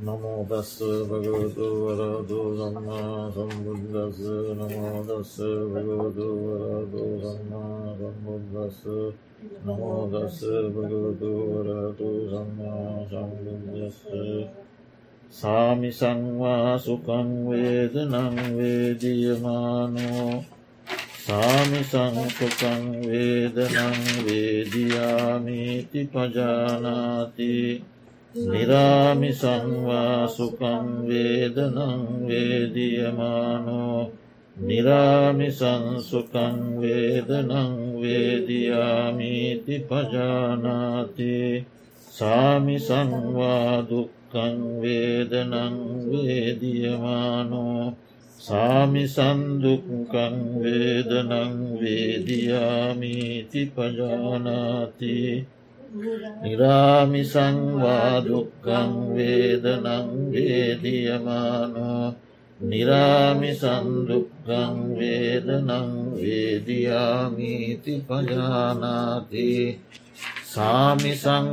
නමෝදස්ස භගවතු වරදු සම්මා සම්බුද්දස්ස නමෝදස්ස භගවතු වරදු සම්මා සම්බුද්දස්ස නමෝදස්ස භගවතු වරතු සම්මා සම්බුද්දස්ස සාමිසංවා සුකංවේද නංවේදියමානෝ සාමිසංකුකං වේදනං වේදියාමීති පජානාති නිරාමි සංවා සුකං වේදනං වේදියමානෝ නිරාමි සංසුකං වේදනං වේදියාමීති පජානාති සාමි සංවා දුක්කං වේදනං වේදියමානෝ සාමි සන්දුක්කං වේදනං වේදියාමීති පජානාති නිරාමිසංවාදුක්කං වේදනං වේදියමානෝ. නිරාමිසන්දුක්කං වේදනං වේදියාමීති පජානාති. සාමිසංවාදුක්කම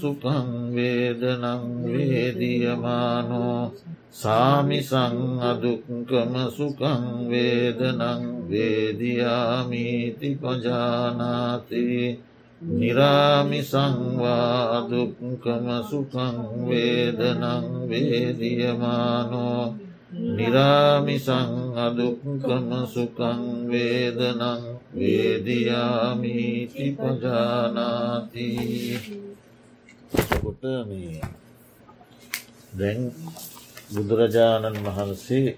සුකං වේදනං වේදියමානෝ. සාමිසං අදුක්කම සුකං වේදනං වේදියාමීති පජානාති. නිරාමි සංවා දුක්කම සුකං වේදනං වේදියමානෝ නිරාමිසං අදුක්කම සුකං වේදනං වේදියාමීති පජානාති කොට මේ දැන් බුදුරජාණන් වහන්සේ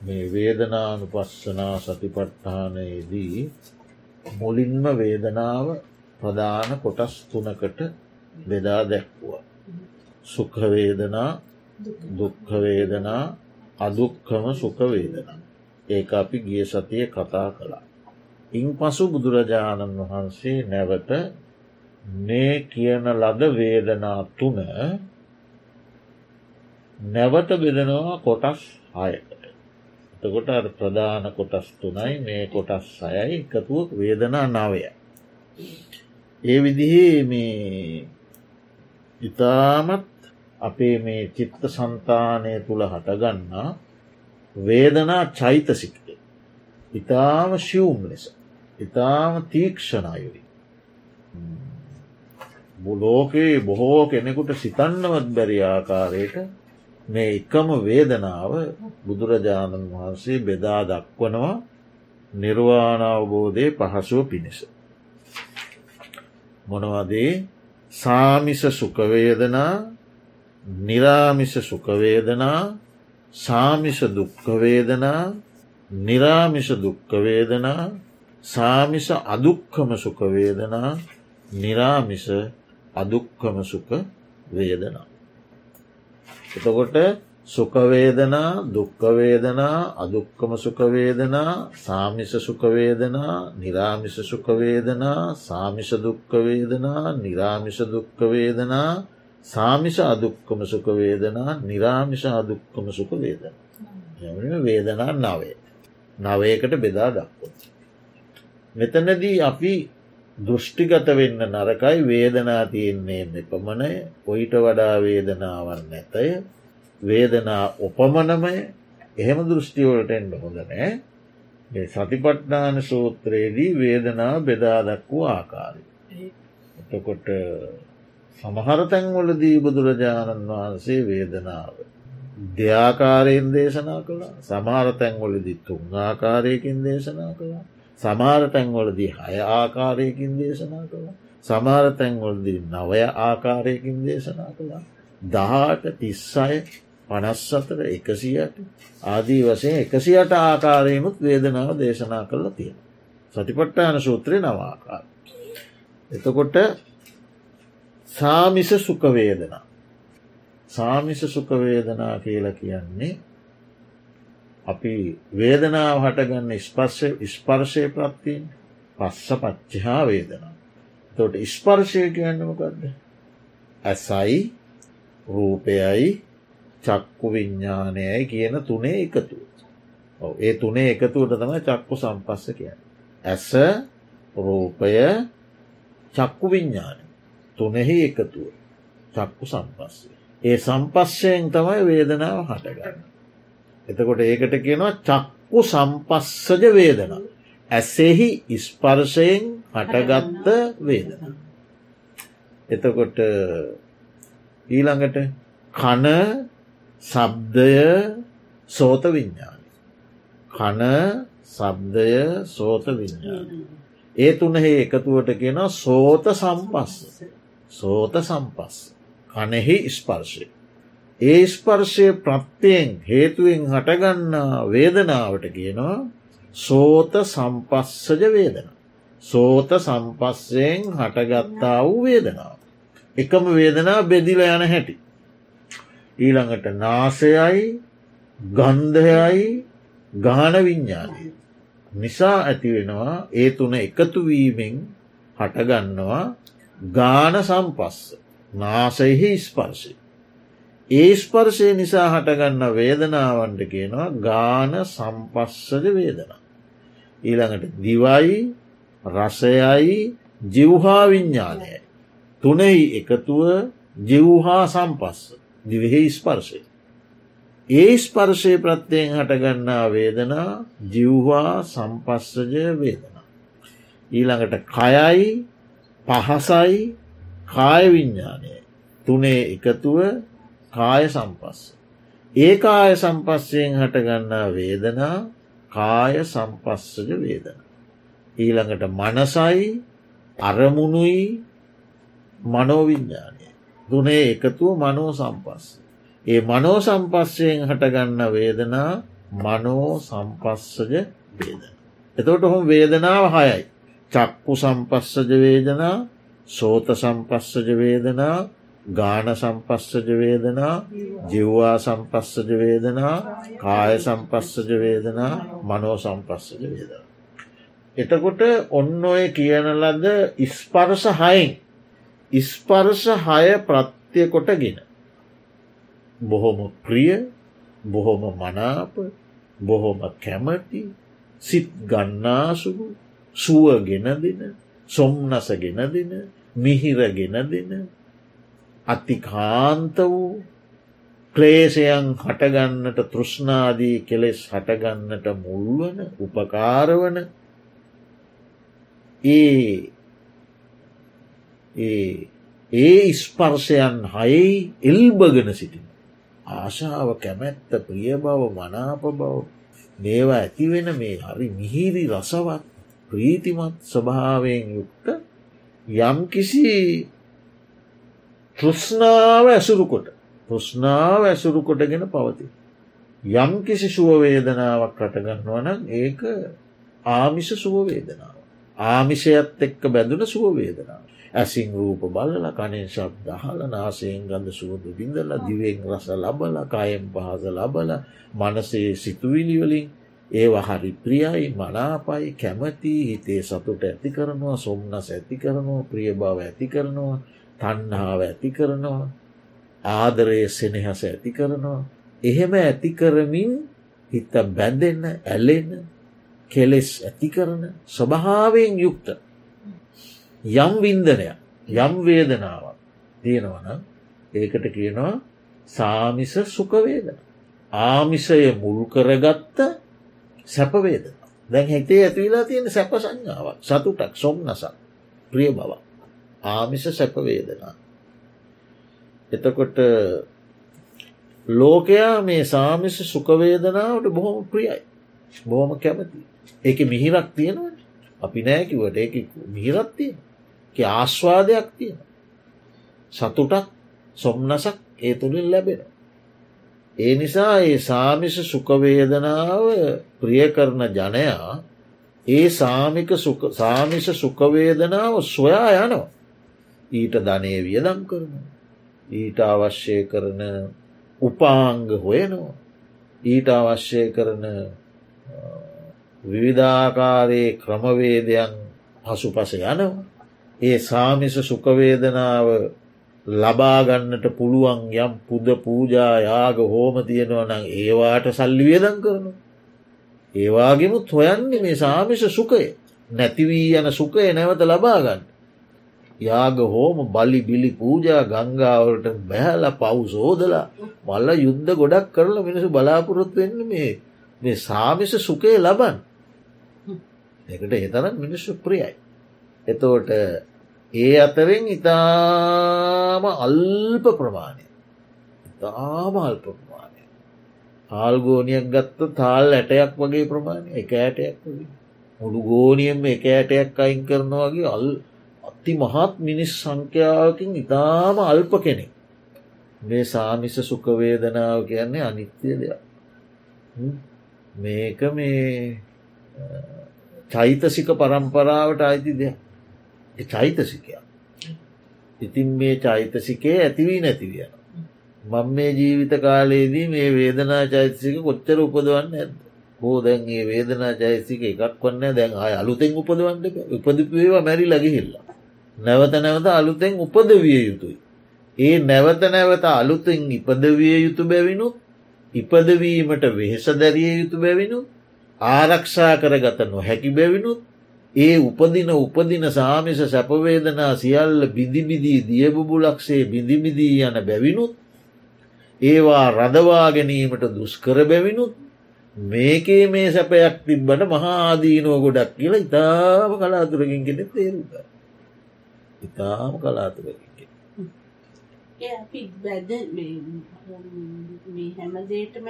මේ වේදනානු පස්සනා සතිපට්ඨානයේදී මුලින්ම වේදනාව ප්‍රධාන කොටස් තුනකට බෙදා දැක්වුව. සුඛවේදනා දුක්ඛවේදනා අදුක්කම සුඛවේදනා. ඒ අපි ගිය සතිය කතා කළා. ඉන් පසු බුදුරජාණන් වහන්සේ නැවත මේ කියන ලද වේදනා තුන නැවත බෙදනවා කොටස් හයකට. එතකොට අ ප්‍රධාන කොටස් තුනයි මේ කොටස් සයයි එකතුව වේදනා නවය. ඒ විදිහේ මේ ඉතාමත් අපේ මේ චිත්ත සන්තානය තුළ හටගන්නා වේදනා චෛතසිකය. ඉතාම ශියුම් ලෙස. ඉතාම තීක්ෂණයුරි. ලෝකයේ බොහෝ කෙනෙකුට සිතන්නවත් බැරි ආකාරයට මේ එකම වේදනාව බුදුරජාණන් වහන්සේ බෙදා දක්වනවා නිර්වාණාවබෝධය පහසුව පිණිස. මොනවදේ සාමිස සුකවේදනා නිරාමිස සුකවේදනා සාමිස දුක්කවේදනා නිරාමිස දුක්කවේදනා සාමිස අදුක්කම සුකවේදනා නිරාමිස අදුක්කම සුක වේදනා. එතකොට සුකවේදනා දුක්කවේදනා අදුක්කම සුකවේදනා සාමිස සුකවේදනා නිරාමිස සුකවේදනා සාමිෂ දුක්කවේදනා නිරාමිෂ දුක්කවේදනා සාමිෂ අදුක්කම සුකවේදනා නිරාමිෂ අදුක්කම සුකවේදන වේදනා නවේ නවයකට බෙදා දක්ව. මෙතනදී අපි දෘෂ්ටිගත වෙන්න නරකයි වේදනා තියෙන්නේ එපමණය ඔයිට වඩා වේදනාවන් නැතය. වේදනා උපමනමය. එහෙම දෘෂ්ටිවලට එන්න හොඳ නෑ. සතිපට්නාන සූත්‍රයේදී වේදනා බෙදාදක් වූ ආකාරය. එතකොට සමහර තැන්වලදී බුදුරජාණන් වහන්සේ වේදනාව. දෙආකාරයෙන් දේශනා කළා. සමහර තැන්වලදි තුන් ආකාරයකින් දේශනා කළා. සමාර තැන්වලදී හය ආකාරයකින් දේශනා කළා. සමාර තැන්වලදී නවය ආකාරයකින් දේශනා කළා. දහට තිස්සය පනස් අතර එකසියට ආදී වසයෙන් එකසියට ආකාරයනුත් වේදනාව දේශනා කරලා තියෙන. සතිපට්ටාන සූත්‍රය නවාකාර. එතකොට සාමිස සුකවේදනා. සාමිස සුකවේදනා කියලා කියන්නේ අපි වේදනාව හටගන්න ස්පර්ශ ස්පර්ශය ප්‍රත්තියෙන් පස්ස පච්චහා වේදනා. තොට ස්පර්ශය කියන්නමකක්ද. ඇසයි රූපයයි චක්කු විඤ්ඥානයයි කියන තුනේ එකතු. ඒ තුනේ එකතුවට තම චක්කු සම්පස්ස කිය. ඇස රූපය චක්කු විඤ්ඥාන තුනෙහි එකතුව. චක්කු සම්පස්සේ. ඒ සම්පස්සයෙන් තමයි වේදනාව හටගන්න. එතකොට ඒකට කියනවා චක්කු සම්පස්සජ වේදන. ඇසෙහි ඉස්පර්ශයෙන් හටගත්ත වේදන. එතකොට ඊළඟට කන සබ්දය සෝත විඤ්ඥාන. කන සබ්දය සෝත විඤ්ඥාන. ඒ තුනහේ එකතුවට කියෙන සෝත සම්පස්ස සෝත සම්පස් කනෙහි ස්පර්ශය. ඒ ස්පර්ශය ප්‍රත්තියෙන් හේතුවෙන් හටගන්නා වේදනාවට කියනවා සෝත සම්පස්සජ වේදන. සෝත සම්පස්සයෙන් හටගත්තා වූ වේදනාව. එකම වේදනා බෙදිල යන හැටි. ඊළඟට නාසයයි ගන්ධයයි ගාන විඤ්ඥානය. නිසා ඇතිවෙනවා ඒ තුන එකතුවීමෙන් හටගන්නවා ගාන සම්පස්ස නාසෙහි ස්පර්ශය. ඒ ස්පර්ශය නිසා හටගන්න වේදනාවන්ට කියනවා ගාන සම්පස්සද වේදන. ඊළඟට දිවයි රසයයි ජිව්හා විඤ්ඥානයයි. තුනෙහි එකතුව ජිව්හා සම්පස්ස දිවෙහි ස්පර්ශය. ඒ ස්පර්ශය ප්‍රත්‍යයෙන් හටගන්නා වේදනා ජිව්වා සම්පස්සජය වේදනා. ඊළඟට කයයි පහසයි කාය විඤ්ඥානය තුනේ එකතුව කාය සම්පස්ස. ඒ කාය සම්පස්සයෙන් හටගන්නා වේදනා කාය සම්පස්සජ වේදන. ඊළඟට මනසයි අරමුණුයි මනෝවිඤ්ඥානය. දුනේ එකතුව මනෝ සම්පස්ස. ඒ මනෝ සම්පස්සයෙන් හටගන්න වේදනා මනෝ සම්පස්සජ වේදන. එතකොට හොම වේදනාව හයයි. චක්කු සම්පස්සජ වේදනා සෝත සම්පස්සජ වේදනා ගාන සම්පස්සජ වේදනා ජිව්වා සම්පස්සජ වේදනා කාය සම්පස්සජ වේදනා මනෝ සම්පස්සජ වේදනා. එතකොට ඔන්න ඔය කියන ලද ඉස්පර්ස හයින් ඉස්පර්ස හය ප්‍රත්්‍යය කොටගෙන බොහොම ප්‍රිය බොහොම මනාප බොහොම කැමති සිත් ගන්නාසුහු සුව ගෙන දෙන සොම්නස ගෙන දෙන මිහිර ගෙන දෙන අතිකාන්ත වූ ක්ලේෂයන් හටගන්නට තෘෂ්නාදී කෙලෙස් හටගන්නට මුල්වන උපකාරවන ඒ ඒ ස්පර්ශයන් හයි එල්බගෙන සිටින. ආශාව කැමැත්ත ප්‍රිය බව මනාප බව මේවා ඇතිවෙන මේ හරි මිහිරි රසවත් ප්‍රීතිමත් ස්වභාවයෙන් යුක්ත යම් කිසි තෘෂ්නාව ඇසුරුකොට තෘෂ්නාව ඇසුරුකොටගෙන පවති. යම් කිසි සුවවේදනාවක් රටගන්නවන ඒක ආමිෂ සුවවේදනාව. ආමිෂයත් එක්ක බැඳුන සුවවේදනාව. ඇසිං රූප බලල කනෙන් ශබ් දහල නාසයෙන් ගඳ සුවදු බිඳල දිවෙන් රස ලබල කයෙන් පහස ලබල මනසේ සිතුවිලිවලින් ඒවා හරි ප්‍රියයි මනාපයි කැමති හිතේ සතුට ඇති කරනවා සොම්නස් ඇති කරනවා ප්‍රිය බව ඇති කරනවා තන්නාව ඇති කරනවා ආදරය සෙනෙහස ඇති කරනවා. එහෙම ඇති කරමින් හිත බැඳෙන්න ඇලෙන කෙලෙස් ඇති කරන ස්වභාවයෙන් යුක්ත යම් වින්දනයක් යම් වේදනාවක් තියෙනවන ඒකට කියනවා සාමිස සුකවේදන. ආමිසය මුල් කරගත්ත සැපවේද. දැන් හැතේ ඇතිවෙලා තියෙන සැප සංඥාවක් සතුටක් සොම්නසක් ප්‍රිය බව. ආමිස සැපවේදනා. එතකොට ලෝකයා මේ සාමිස සුකවේදනාවට බොහොම ප්‍රියයි. බොහොම කැමති. ඒක මිහිරක් තියෙනවා අපි නෑකිවට ඒ මිහිරත් තියෙන. ආශ්වාදයක් තියෙන. සතුටක් සොම්නසක් ඒ තුළින් ලැබෙන. ඒ නිසා ඒ සාමිස සුකවේදනාව ප්‍රිය කරන ජනයා ඒ සාමික සාමිස සුකවේදනාව සොයා යනවා. ඊට ධනය වියදම් කරන. ඊට අවශ්‍ය කරන උපාංග හොයනවා. ඊට අවශ්‍ය කරන විවිධාකාරයේ ක්‍රමවේදයන් පසු පස යනවා. ඒ සාමිස සුකවේදනාව ලබාගන්නට පුළුවන් යම් පුද පූජා යාග හෝම තියෙනවා නම් ඒවාට සල්ලි වියදන් කරනු. ඒවාගෙමුත් හොයන්නේ මේ සාමිස සුකය නැතිවී යන සුකය නැවත ලබාගන්න. යාග හෝම බලි බිලි පූජා ගංගාවලට බැහල පව් සෝදලා මල්ල යුද්ධ ගොඩක් කරලා මිනිසු බලාපොරොත් වෙන්න මේ මේ සාමිස සුකේ ලබන් එකට එතරම් මිනිස්සු ප්‍රියයි. එතෝට ඒ අතරෙන් ඉතාම අල්ප ප්‍රමාණය. තාම අල්ප ප්‍රමාණය. ආල්ගෝනියක් ගත්ත තාල් ඇටයක් වගේ ප්‍රමාණය එක ඇටයක් වගේ. මුළු ගෝනියම එක ඇටයක් අයින් කරනවාගේ අල් අති මහත් මිනිස් සංඛ්‍යාවකින් ඉතාම අල්ප කෙනෙක්. මේ සාමිස සුකවේදනාව කියන්නේ අනිත්‍යය දෙයක්. මේක මේ චෛතසික පරම්පරාවට අයිති දෙයක්. චෛතසිකයක්. ඉතින් මේ චෛතසිකේ ඇතිවී නැතිවියන මං මේ ජීවිත කාලයේදී මේ වේදනා චෛතසික කොච්චර උපදවන්න ඇද බෝදැන් ඒ වේදනා චෛතසික එකක් වන්න දැන් අය අලුතෙන් උපදවන්නට උපදිපේවා මැරි ලගිහිල්ලා නැවත නැවත අලුතෙන් උපදවිය යුතුයි. ඒ නැවත නැවත අලුතෙන් ඉපදවිය යුතු බැවිනුත් ඉපදවීමට වෙහෙස දැරිය යුතු බැවිනු ආරක්ෂා කරගත නොහැකි බැවිනුත් ඒ උපදින උපදින සාමිස සැපවේදනා සියල්ල බිදිබිදී දියබුබුලක්සේ බිඳිමිදී යන බැවිනුත් ඒවා රදවා ගැනීමට දුස්කර බැවිනුත් මේකේ මේ සැපයක් තිබ්බට මහාදීනුව ගොඩක් කියලා ඉතාම කලාතුරකින් කෙනෙ තේරුක ඉතාම කලාතුරකින් අපි බැද හැමදේටම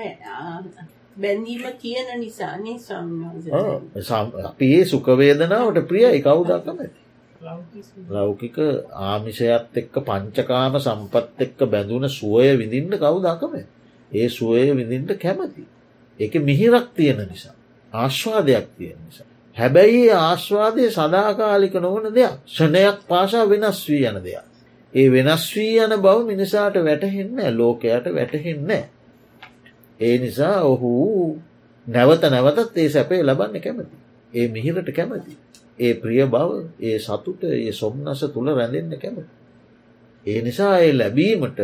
බැඳීම කියන නිසානේ සංවාස අපි ඒ සුකවේදනාවට ප්‍රියයි කවුදක්කම ලෞකික ආමිෂයත් එක්ක පංචකාම සම්පත් එක්ක බැඳුන සුවය විඳින්න කවුදකම ඒ සුවය විඳින්ට කැමති. ඒක මිහිරක් තියෙන නිසා ආශ්වාදයක් තියෙන නිසා. හැබැයි ආශ්වාදය සදාකාලික නොවන දෙයක්. ෂණයක් පාසා වෙනස් වී යන දෙයක්. ඒ වෙනස් වී යන බව මිනිසාට වැටහෙන්න ලෝකයට වැටහෙන්න ඒ නිසා ඔහු නැවත නැවතත් ඒ සැපේ ලබන්න කැමති. ඒ මිහිරට කැමති. ඒ ප්‍රිය බව ඒ සතුට ඒ සොම්නස තුළ රැඳෙන්න කැමති. ඒ නිසා ඒ ලැබීමට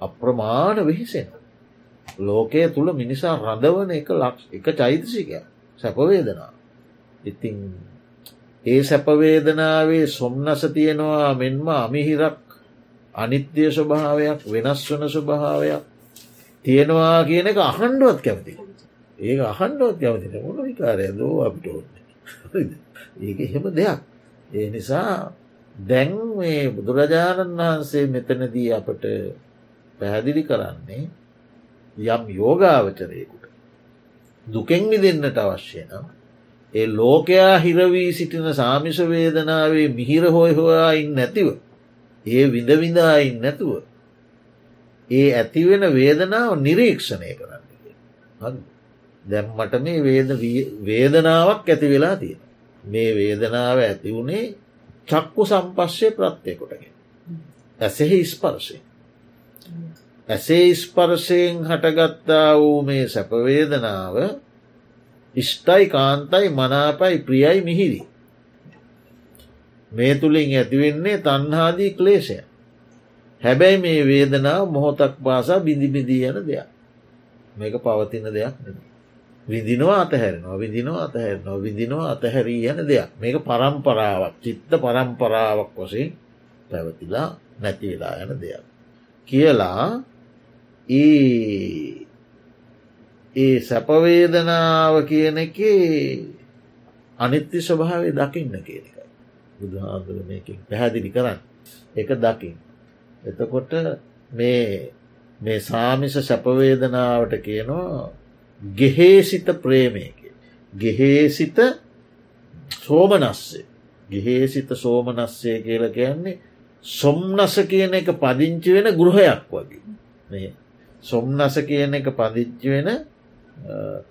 අප්‍රමාණ වෙහිසෙන. ලෝකය තුළ මිනිසා රඳවන එක ලක්ෂ එක චෛතසිකය සැපවේදනා. ඉතිං ඒ සැපවේදනාවේ සොම්නස තියෙනවා මෙන්ම අමිහිරක් අනිත්‍යය ස්වභාවයක් වෙනස් වන ස්වභාවයක් තියෙනවා කියන එක අහන්ඩුවත් කැමති ඒක අහන්ඩුවත් කැමතින මොන විකාරය දෝ අපිට ඕන්න ඒක එහෙම දෙයක්. ඒ නිසා දැන් මේ බුදුරජාණන් වහන්සේ මෙතනදී අපට පැහැදිලි කරන්නේ යම් යෝගාවචරයකුට දුකෙන් විදෙන්න්නට අවශ්‍ය නම් ඒ ලෝකයා හිරවී සිටින සාමිස වේදනාවේ මිහිර හොය හොයායින් නැතිව ඒ විඳවිඳායින් නැතුව ඒ ඇතිවෙන වේදනාව නිරීක්ෂණය කරන්න. දැම්මට මේ වේදනාවක් ඇති වෙලා තියෙන මේ වේදනාව ඇති වුණේ චක්කු සම්පශ්‍ය ප්‍රත්්‍යයකොටගෙන ඇසෙහි ස්පර්ශය ඇසේ ස්පර්ශයෙන් හටගත්තා වූ මේ සැපවේදනාව ඉෂ්ටයි කාන්තයි මනාපයි ප්‍රියයි මිහිරි. මේ තුළින් ඇතිවෙන්නේ තන්හාදී ක්ලේෂය හැබැයි මේ වේදනාව මොහොතක් පාසා බිඳිබිදී යන දෙයක්. මේක පවතින දෙයක් නෙ විදිනවා අතහැරෙනවා විදිනවා අතහැරනවා විදිනවා අතහැරී යන දෙයක්. මේක පරම්පරාවක් චිත්ත පරම්පරාවක් වශයෙන් පැවතිලා නැතිවෙලා යන දෙයක්. කියලා ඒ ඒ සැපවේදනාව කියන එක අනිත්‍ය ස්වභාවය දකින්න කියන එකයි. බුදුහාදුර මේකින් පැහැදිලි කරන්න. එක දකිින් එතකොට මේ මේ සාමිස සැපවේදනාවට කියනවා ගෙහේසිත ප්‍රේමයක. ගෙහේසිත සෝමනස්සේ ගෙහේසිත සෝමනස්සේ කියල කියන්නේ සොම්නස කියන එක පදිංචි වෙන ගෘහයක් වගේ සොම්නස කියන එක පදිච්චි වෙන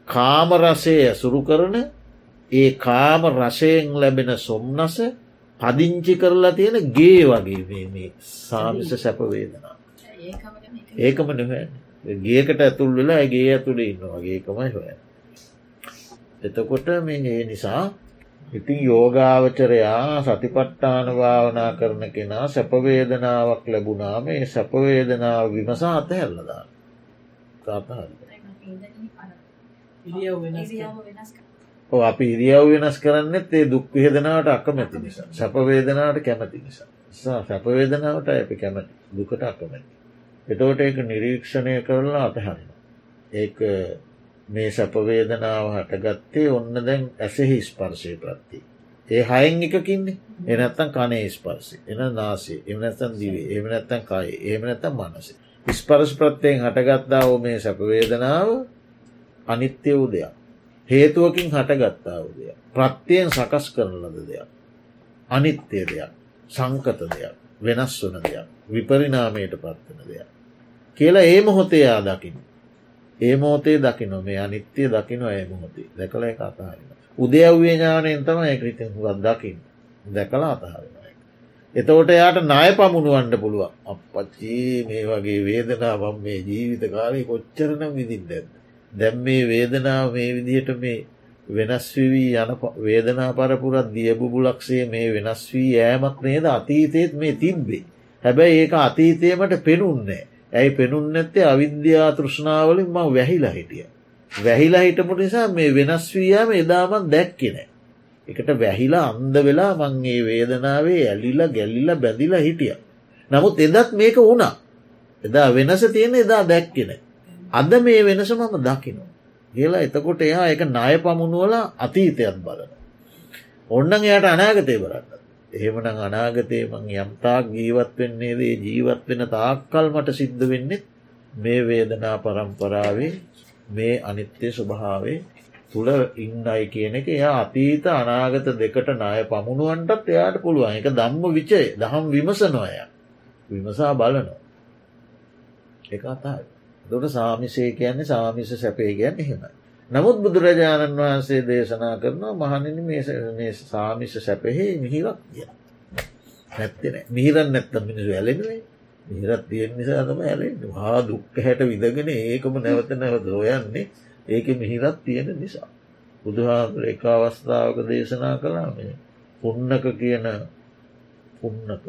කාමරසය ඇසුරු කරන ඒ කාම රසයෙන් ලැබෙන සොම්නස පදිංචි කරලා තියෙන ගේ වගේ මේ සාමිස සැපවේදනා ඒකම නොහැ ගේකට ඇතුල් වෙලා ඇගේ ඇතුළ ඉන්න වගේකමයි හොය එතකොට මේ ඒ නිසා ඉතින් යෝගාවචරයා සතිපට්ටාන භාවනා කරන කෙනා සැපවේදනාවක් ලැබුණා මේ සැපවේදනාව විමසා අතහැල්ලදා කාතහල්ල අපි ඉරියව් වෙනස් කරන්නෙත් ඒ දුක් විහෙදනාවට අකමැති නිසා සැපවේදනාවට කැමති නිසා සැපවේදනාවට අපි කැමති දුකට අකමැති. එතෝට ඒක නිරීක්ෂණය කරලා අතහරින. ඒක මේ සැපවේදනාව හටගත්තේ ඔන්න දැන් ඇසෙහි ස්පර්ශය ප්‍රත්ති. ඒ හයෙන් එකකින්නේ එනත්තන් කනේ ස්පර්සි එන නාසේ එමනැත්තන් දිවේ එමනැත්තන් කයි ඒමනැත්තම් මනසේ. ස්පර්ශ ප්‍රත්තියෙන් හටගත්තාව මේ සැපවේදනාව අනිත්‍ය වූ දෙයක්. හේතුවකින් හටගත්තා වූ දෙයක්. ප්‍රත්තියෙන් සකස් කරන ලද දෙයක්. අනිත්‍ය දෙයක් සංකත දෙයක් වෙනස් වන දෙයක් විපරිනාමයට පත්වන දෙයක්. කියලා ඒ මොහොතේ ආ දකින්න. ඒ මෝතේ දකින මේ අනිත්‍යය දකින ඒ මොහොතේ දැකල එක අතහරින. උදයව්වේ ඥානයෙන් තම ඒකරිතින් හුවත් දකිින් දැකලා අතහරින. එතවට යායට නාය පමුණුවන්ට පුළුවන් අපච්චි මේ වගේ වේදනාවම් මේ ජීවිත කාලය කොච්චරනම් විදිින් දැද. දැම් මේ වේදනාව මේ විදිහට මේ වෙනස් වී යන වේදනා පරපුරත් දියබුබුලක්සේ මේ වෙනස් වී යෑමක් නේද අතීතයත් මේ තිබ්බේ. හැබැයි ඒක අතීතයමට පෙනුන්නේ. ඇයි පෙනුන් නැත්තේ අවිද්‍යා තෘෂ්ණාවලින් ම වැහිලා හිටිය. වැහිලා හිටපු නිසා මේ වෙනස් වීයාම එදාමන් දැක්කෙනෑ. එකට වැහිලා අන්ද වෙලා මංගේ වේදනාවේ ඇලිලා ගැල්ලිලා බැඳිලා හිටිය. නමුත් එදත් මේක වුණා. එදා වෙනස තියෙන එදා දැක්කෙන. අද මේ වෙනස මම දකිනවා. කියලා එතකොට එයා එක නාය පමුණුවල අතීතයක් බලන. ඔන්නන් එයට අනාගතය බලන්න. එහෙමන අනාගතය මං යම්තාක් ජීවත් වෙන්නේ දේ ජීවත් වෙන තාක්කල් මට සිද්ධ වෙන්නෙත් මේ වේදනා පරම්පරාවේ මේ අනිත්‍ය ස්වභාවේ තුළ ඉන්නයි කියන එක එයා අතීත අනාගත දෙකට නාය පමුණුවන්ටත් එයාට පුළුවන් එක දම්ම විචය දහම් විමසනොය විමසා බලනො එක අතායි දොට සාමිසය කියන්නේ සාමිස සැපේ ගැන්න එහෙමයි. නමුත් බුදුරජාණන් වහන්සේ දේශනා කරනවා මහනිනි මේ සාමිෂ සැපෙහි මිහිරක් දිය. නැත්තෙන මිහිරන් නැත්තම් මිනිසු ඇලෙනුවේ මිහිරත් තියෙන් නිසා තම ඇලෙන් හා දුක්ක හැට විදගෙන ඒකම නැවත නැවත ඔයන්නේ ඒක මිහිරත් තියෙන නිසා. බුදුහාදුර එක අවස්ථාවක දේශනා කලා මේ පුන්නක කියන පුන්නක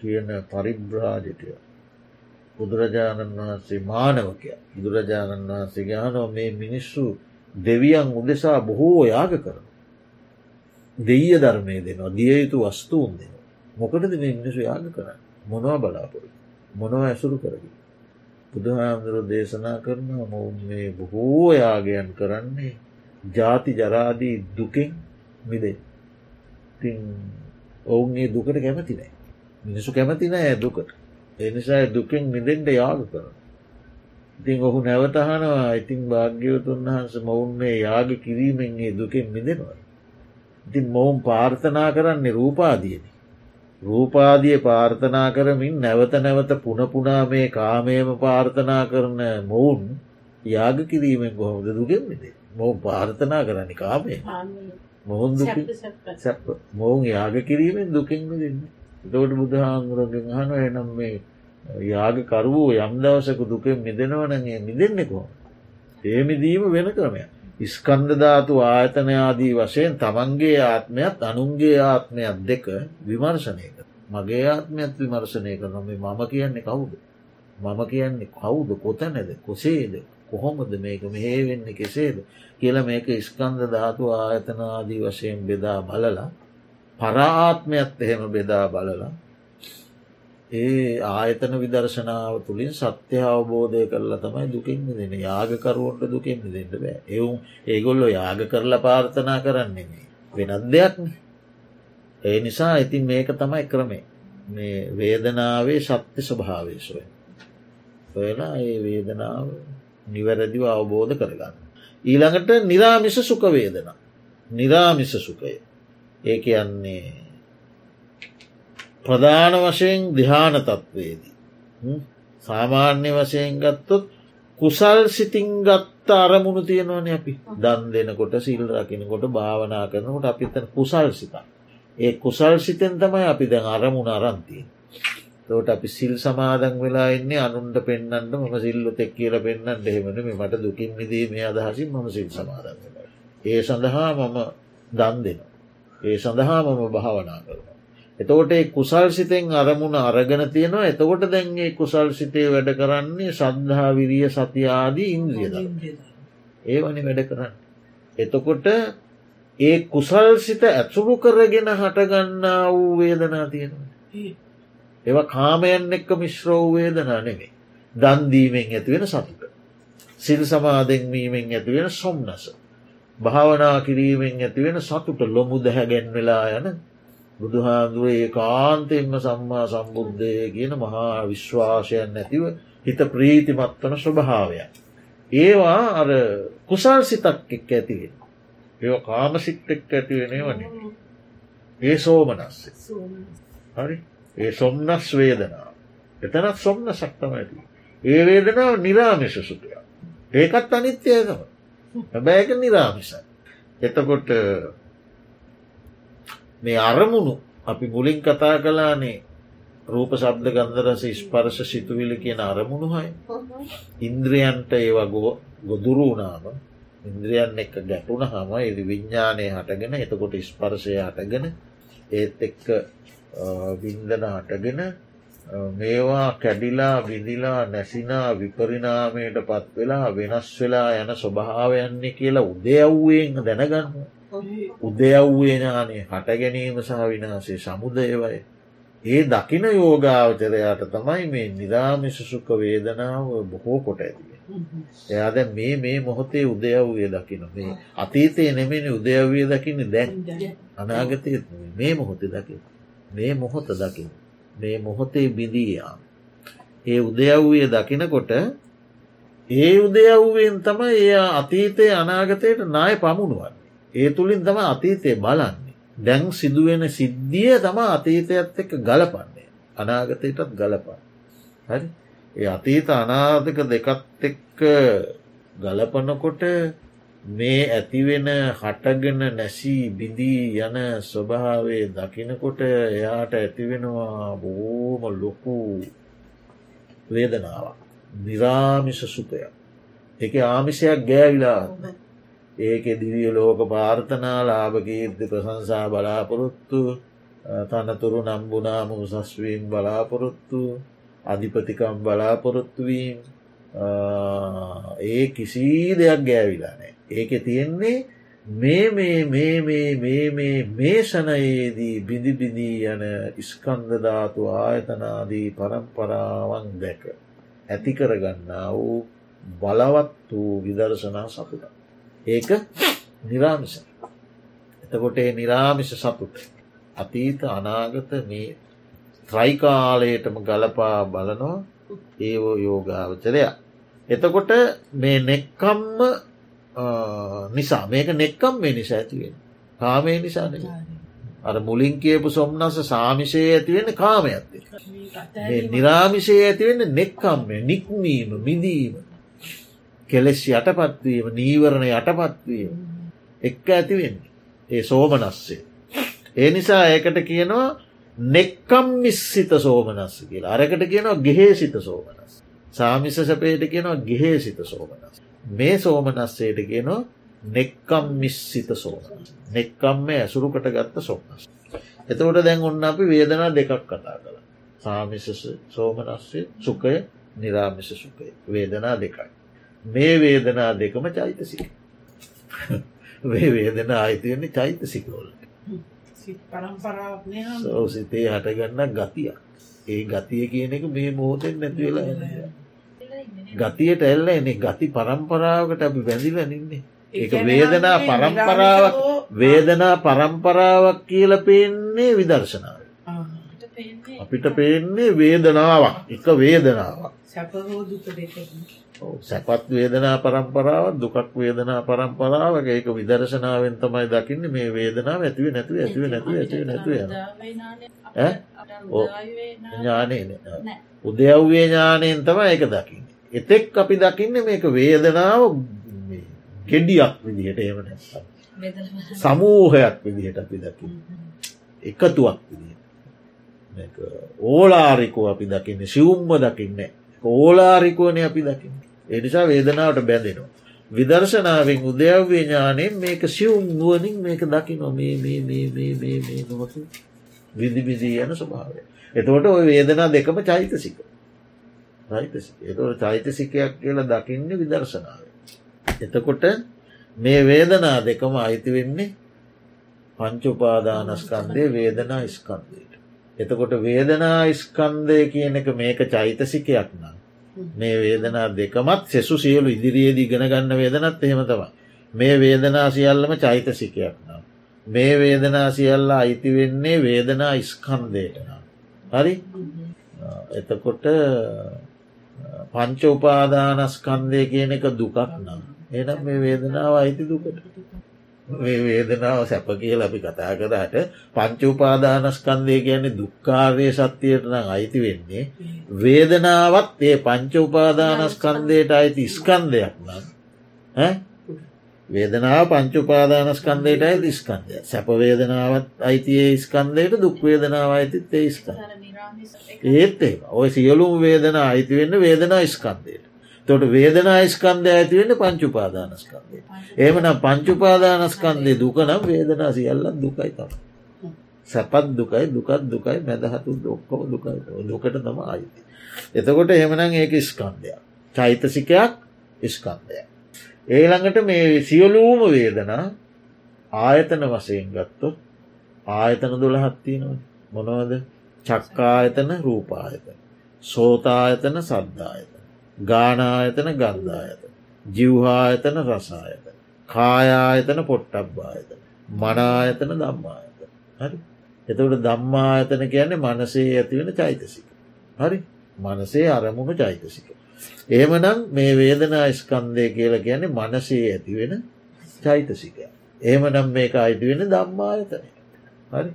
කියන පරිබ්‍රාජටය බුදුරජාණන් වහන්සේ මානවකය බුදුරජාණන් වහන්සේ ගානෝ මේ මිනිස්සු දෙවියන් උදෙසා බොහෝ යාග කරන. දෙය ධර්මය දෙනවා දිය යුතු වස්තුූන් දෙන. මොකටද මේ මිනිසු යාග කරන්න මොනවා බලාපොරි මොනව ඇසුරු කරග. බුදුහාමුදුර දේශනා කරනවා මොවුන් මේ බොහෝ යාගයන් කරන්නේ ජාති ජරාදී දුකෙන් මිදේ. තින් ඔවුන්ගේ දුකට කැමති නෑ. මිනිසු කැමති නෑ දුකට. එනිසා දුකෙන් මිදෙන්ට යාග කරන. ඉතින් ඔහු නැවතහනවා ඉතින් භාග්‍යවතුන් වහන්ස මොවුන් මේ යාග කිරීමෙන්ගේ දුකෙන් මිදෙනවා. ඉතින් මොවුන් පාර්ථනා කරන්නේ රූපාදියන. රූපාදිය පාර්ථනා කරමින් නැවත නැවත පුනපුනා මේ කාමයම පාර්ථනා කරන මොවුන් යාග කිරීමෙන් කොහොමද දුකෙන් මිදේ මොවුන් පාර්ථනා කරන්නේ කාමය මොහොන් මොවුන් යාග කිරීමෙන් දුකින් දෙන්න. දවට බුදුහාමුරගෙන් හන එනම් මේ යාගකරුවූ යම් දවසක දුකෙන් මිදෙනවනගේ මිදෙන්නෙකෝ. ඒ මිදීම වෙන ක්‍රමය. ඉස්කන්දධාතු ආයතනයාදී වශයෙන් තමන්ගේ ආත්මයත් අනුන්ගේ ආත්මයක් දෙක විමර්ශනය කර. මගේ ආත්මයත් විමර්ශනය කරනම මම කියන්නේ කවුද. මම කියන්නේ කවුද කොතැනද කොසේද කොහොමද මේක මෙහේ වෙන්න කෙසේද කියල මේක ඉස්කන්ද ධාතු ආයතනාදී වශයෙන් බෙදා බලලා පරාත්මයත් එහෙම බෙදා බලලා ඒ ආයතන විදර්ශනාව තුළින් සත්‍ය අවබෝධය කරලා තමයි දුකින් දෙන යාගකරුවන්ට දුකින් දෙන්න බෑ. එවුම් ඒගොල්ලො යාග කරලා පාර්ථනා කරන්නේ වෙනත් දෙයක්න ඒ නිසා ඉතින් මේක තමයි ක්‍රමේ මේ වේදනාවේ සත්‍ය ස්වභාවේශය ඔයලා ඒ වේදනාව නිවැරදිව අවබෝධ කරගන්න. ඊළඟට නිරාමිස සුක වේදන. නිරාමිස සුකය ඒ කියන්නේ ප්‍රධාන වශයෙන් දිහාන තත්වේදී. සාමාන්‍ය වශයෙන් ගත්තොත් කුසල් සිතින් ගත්ත අරමුණු තියෙනවන අපි දන් දෙනකොට සිල් රකිනකොට භාවනා කරනකොට අපිතන කුසල් සිතා. ඒ කුසල් සිතෙන් තමයි අපි දැන් අරමුණ අරන්තිය. තෝට අපි සිල් සමාදන් වෙලා එන්නේ අනුන්ට පෙන්න්නට ම සිල්ල තෙක් කියල පෙන්න්න එහෙමන මට දුකින් මිදීමේ අදහසින් මම සිල් සමාදන් වෙලා. ඒ සඳහා මම දන් දෙන. ඒ සඳහා මම භාවනා කරන. එතකොට කුසල් සිතෙන් අරමුණ අරගෙන තියෙනවා එතකොට දැන්ගේ කුසල් සිතේ වැඩ කරන්නේ සද්ධහා විරිය සතියාදී ඉන්ද්‍රියද. ඒවනි වැඩ කරන්න. එතකොට ඒ කුසල් සිත ඇතුළු කරගෙන හටගන්නා වූ වේදනා තියෙනවා. ඒවා කාමයන් එක්ක මිශ්‍ර වූ වේදනා නෙමේ. දන්දීමෙන් ඇතිවෙන සතුට. සිල් සමාදෙන්වීමෙන් ඇතිවෙන සොම්නස. භාවනා කිරීමෙන් ඇතිවෙන සතුට ලොමු දැහැගැන් වෙලා යන බුදුහාදුරේ කාන්තෙන්ම සම්මා සම්බුද්ධය කියන මහා විශ්වාසයන් නැතිව හිත ප්‍රීතිමත්වන ස්වභාවයක්. ඒවා අර කුසල් සිතක් එක් ඇතිවෙන. ඒ කාමසිත් එක් ඇතිවෙන වන. ඒ සෝමනස්ස. හරි ඒ සොම්නස් වේදනාව. එතනත් සොම්න සක්තම ඇති. ඒ වේදනාව නිරාමිශ සුපය. ඒකත් අනිත්‍යයකම. හැබැයක නිරාමිසයි. එතකොට මේ අරමුණු අපි මුලින් කතා කලානේ රූප සබ්ද ගන්දරස ස්පර්ශ සිතුවිලි කියන අරමුණු හයි. ඉන්ද්‍රියන්ට ඒවා ගෝ ගොදුරු වනාම ඉන්ද්‍රියන් එක ගැටුණ හම එදි විඤ්ඥානය හටගෙන එතකොට ස්පර්ශය හටගෙන ඒත් එක්ක වින්දන හටගෙන මේවා කැඩිලා විදිලා නැසිනා විපරිනාමයට පත් වෙලා වෙනස් වෙලා යන ස්වභාවයන්නේ කියලා උදයව්ුවෙන් දැනගන්න. උදයව්වේ ඥානය හට ගැනීම සහ විනාසේ සමුදයවය. ඒ දකින යෝගාවචරයාට තමයි මේ නිරාමිස සුක වේදනාව බොහෝ කොට ඇතිය. එයාද මේ මේ මොහොතේ උදයව්ය දකින මේ අතීතය නෙමෙන උදයව්විය දකින්න දැන් අනාගතය මේ මොහොතේ දකින මේ මොහොත දකින මේ මොහොතේ බිඳීයා. ඒ උදයව්විය දකිනකොට ඒ උදයව්වෙන් තම ඒ අතීතය අනාගතයට නාය පමුණුවන්. ඒ තුළින් තම අතීතය බලන්නේ. දැන් සිදුවෙන සිද්ධිය තම අතීතයත් එක්ක ගලපන්නේ. අනාගතයටත් ගලපන්. හරි ඒ අතීත අනාධක දෙකත් එක්ක ගලපනකොට මේ ඇතිවෙන හටගෙන නැසී බිඳී යන ස්වභාවේ දකිනකොට එයාට ඇතිවෙනවා බෝම ලොකු වේදනාවක් නිරාමිස සුපයක් එක ආමිෂයක් ගෑවිලා ඒක දිවිය ලෝක පාර්ථනා ලාභකීර්ති ප්‍රසංසා බලාපොරොත්තු තනතුරු නම්බුනාම උසස්වීම් බලාපොරොත්තු අධිපතිකම් බලාපොරොත්තුවීම් ඒ කිසි දෙයක් ගෑවිලා නෑ ඒක තියෙන්නේ මේ මේ මේ මේ මේ මේ මේ ෂණයේදී බිඳිබිඳී යන ඉස්කන්දධාතු ආයතනාදී පරම්පරාවන් දැක ඇතිකරගන්නා වූ බලවත් වූ විදර්ශනා සතුට. ඒක නිරාමිස. එතකොට ඒ නිරාමිස සතුට. අතීත අනාගත මේ ත්‍රයිකාලයටම ගලපා බලනවා ඒවෝ යෝගාවචරයා. එතකොට මේ නෙක්කම්ම නිසා මේක නෙක්කම් මේ නිසා ඇතිවෙන. කාමය නිසා නෙ. අර මුලින් කියපු සොම්න්නස සාමිෂය ඇතිවෙන කාමයක්ති. නිරාමිෂය ඇතිවෙන්න නෙක්කම්ය නික්මීම මිදීම කෙලෙස් යටපත්වීම නීවරණ යටපත්වීම එක්ක ඇතිවෙන්නේ. ඒ සෝමනස්සේ. ඒ නිසා ඒකට කියනවා නෙක්කම් මිස්සිත සෝමනස්ස කියලා අරකට කියනවා ගෙහේ සිත සෝමනස්. සාමිස සැපේට කියනවා ගෙහේ සිත සෝමනස්. මේ සෝමනස්සයට කියනවා නෙක්කම් මිස්සිත සෝමනස්. නෙක්කම්ම ඇසුරුකට ගත්ත සෝමනස්. එතකොට දැන් ඔන්න අපි වේදනා දෙකක් කතා කළ. සාමිස සෝමනස්සේ සුකය නිරාමිස සුකය වේදනා දෙකයි. මේ වේදනා දෙකම චෛතසික. මේ වේදනා අයිතියන්නේ චෛතසිකවලට. සිතේ හටගන්න ගතිය. ඒ ගතිය කියන එක මේ මෝතෙන් නැතිවෙලා ගතියට එල්ල එන්නේ ගති පරම්පරාවකට අපි බැඳිල නින්නේ. ඒක වේදනා පරම්පරාවක් වේදනා පරම්පරාවක් කියල පේන්නේ විදර්ශනාව. අපිට පේන්නේ වේදනාවක් එක වේදනාවක්. සැපත් වේදනා පරම්පරාව දුකක් වේදනා පරම්පරාවක ඒක විදර්ශනාවෙන් තමයි දකින්න. මේ වේදනාව ඇතිව නැතුව ඇතිව නැතුව ඇතිව නැතුව. ඥානය උදයව්වේ ඥානයෙන් තම ඒක දකින්න. එතෙක් අපි දකින්න මේක වේදනාව ගෙඩියක් විදිහට ඒම නැ සමූහයක් විදිහට අපි දකින්න. එකතුවක් විදිහට. ඕලාරිකෝ අපි දකින්න. සිවුම්ම දකින්න. ඕලාරිකෝනය අපි දකින්න. එනිසා වේදනාවට බැඳෙනවා. විදර්ශනාවෙන් උදයව්වේ ඥානයෙන් මේක සිවුම් නුවනින් මේක දකි නො මේ මේ මේ මේ මේ මේ නොවතු විදිබිදී යන ස්වභාවය. එතකොට ඔය වේදනා දෙකම චෛතසික. එතට චෛතසිකයක් කියලා දකින්න විදර්ශනාව. එතකොට මේ වේදනා දෙකම අයිති වෙන්නේ පංචුපාදානස්කන්දය වේදනා ස්කන්දයට. එතකොට වේදනා ස්කන්දය කියන එක මේක චෛතසිකයක් නම්. මේ වේදනා දෙකමත් සෙසු සියලු ඉදිරියේ දිගෙන ගන්න වේදනත් එහෙම තමයි. මේ වේදනා සියල්ලම චෛතසිකයක් නම්. මේ වේදනා සියල්ලා අයිති වෙන්නේ වේදනා ස්කන්දයට නම්. හරි එතකොට පංච උපාදානස්කන්දය කියන එක දුකක් නම්. එනම් මේ වේදනාව අයිති දුකට. වේදනාව සැප කියල අපි කතා කරට පංච උපාදානස්කන්දය කියන්නේ දුක්කාරය සත්‍යයට නම් අයිති වෙන්නේ. වේදනාවත් ඒ පංච උපාදානස්කන්දයට අයිති ස්කන්දයක් නම්. වේදනාව පංචුපාදානස්කන්දයට අයි දිස්කන්දය සැප වේදනාවත් අයිතියේ ස්කන්දයට දුක්වේදනාව අයිතිත් ඒ ස්කන් ඒත් ඔය සියලුම් වේදන අයිති වෙන්න වේදනා ස්කන්දයට තොට වේදනා ස්කන්දය ඇතිවෙන්න පංචුපාදානස්කන්දය ඒමනම් පංචුපාදානස්කන්දය දුකනම් වේදනා සියල්ලත් දුකයි තම සැපත් දුකයි දුකත් දුකයි මැදහතු ඔක්කොම දුකයි. දුකට තම අයිති එතකොට එමනම් ඒක ස්කන්දයක් චෛතසිකයක් ස්කන්දයක් ඒළඟට මේ සියලූම වේදනා ආයතන වසයෙන් ගත්තොත් ආයතන දොළහත්තියනව මොනවද? චක්කායතන රූපායතන. සෝතායතන සද්ධායතන. ගානායතන ගන්ධායතන ජිව්හායතන රසායතන කායායතන පොට්ටබ්බායතන මනායතන දම්මායතන හරි? එතකට දම්මායතන කියන්නේ මනසේ ඇතිවෙන චෛතසික. හරි? මනසේ අරමුණු චෛතසික. ඒමනම් මේ වේදනා ස්කන්දය කියලා කියන්නේ මනසේ ඇතිවෙන චෛතසිකය. ඒමනම් මේක අයිතිවෙන දම්මායතනය. හරි?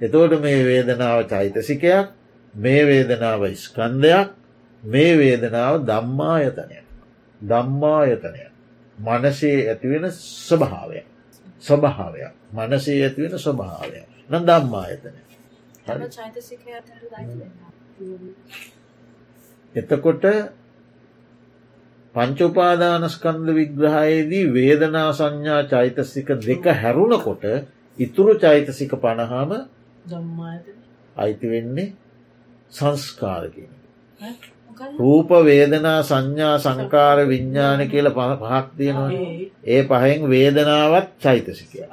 එතෝට මේ වේදනාව චෛතසිකයක් මේ වේදනාව ස්කන්දයක් මේ වේදනාව දම්මායතනය. දම්මායතනය. මනසේ ඇතිවෙන ස්වභාවය. ස්වභාවයක් මනසේ ඇතිවෙන ස්වභාවය නම් දම්මායතනය. එතකොට පංචුපාදානස්කන්ද විග්‍රහයේදී වේදනා සංඥා චෛතසික දෙක හැරුණකොට ඉතුරු චෛතසික පණහාම අයිති වෙන්නේ සංස්කාරගෙන. රූප වේදනා සංඥා සංකාර විඤ්ඥාන කියල පහක් තියෙනවා ඒ පහෙන් වේදනාවත් චෛතසිකය.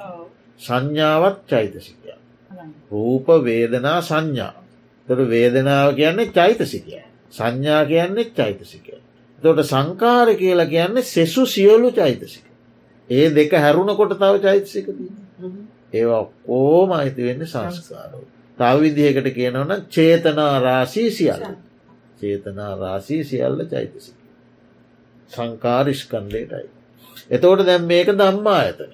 සංඥාවත් චෛතසිකය. රූප වේදනා සංඥා තොට වේදනාව කියන්නේ චෛතසිකය. සංඥා කියන්නේ චෛතසිකය. තොට සංකාර කියලා කියන්නේ සෙසු සියලු චෛතසික. ඒ දෙක හැරුණකොට තව චෛතසික ඒවා කෝම අයිති වෙන්න සංස්කාරව. තව විදිහකට කියනවන චේතනා රාසී සියල්ල. චේතනා රාසී සියල්ල චෛතසික. සංකාරිෂ්කන්දයටයි. එතෝට දැම් මේක දම්මා ඇතන.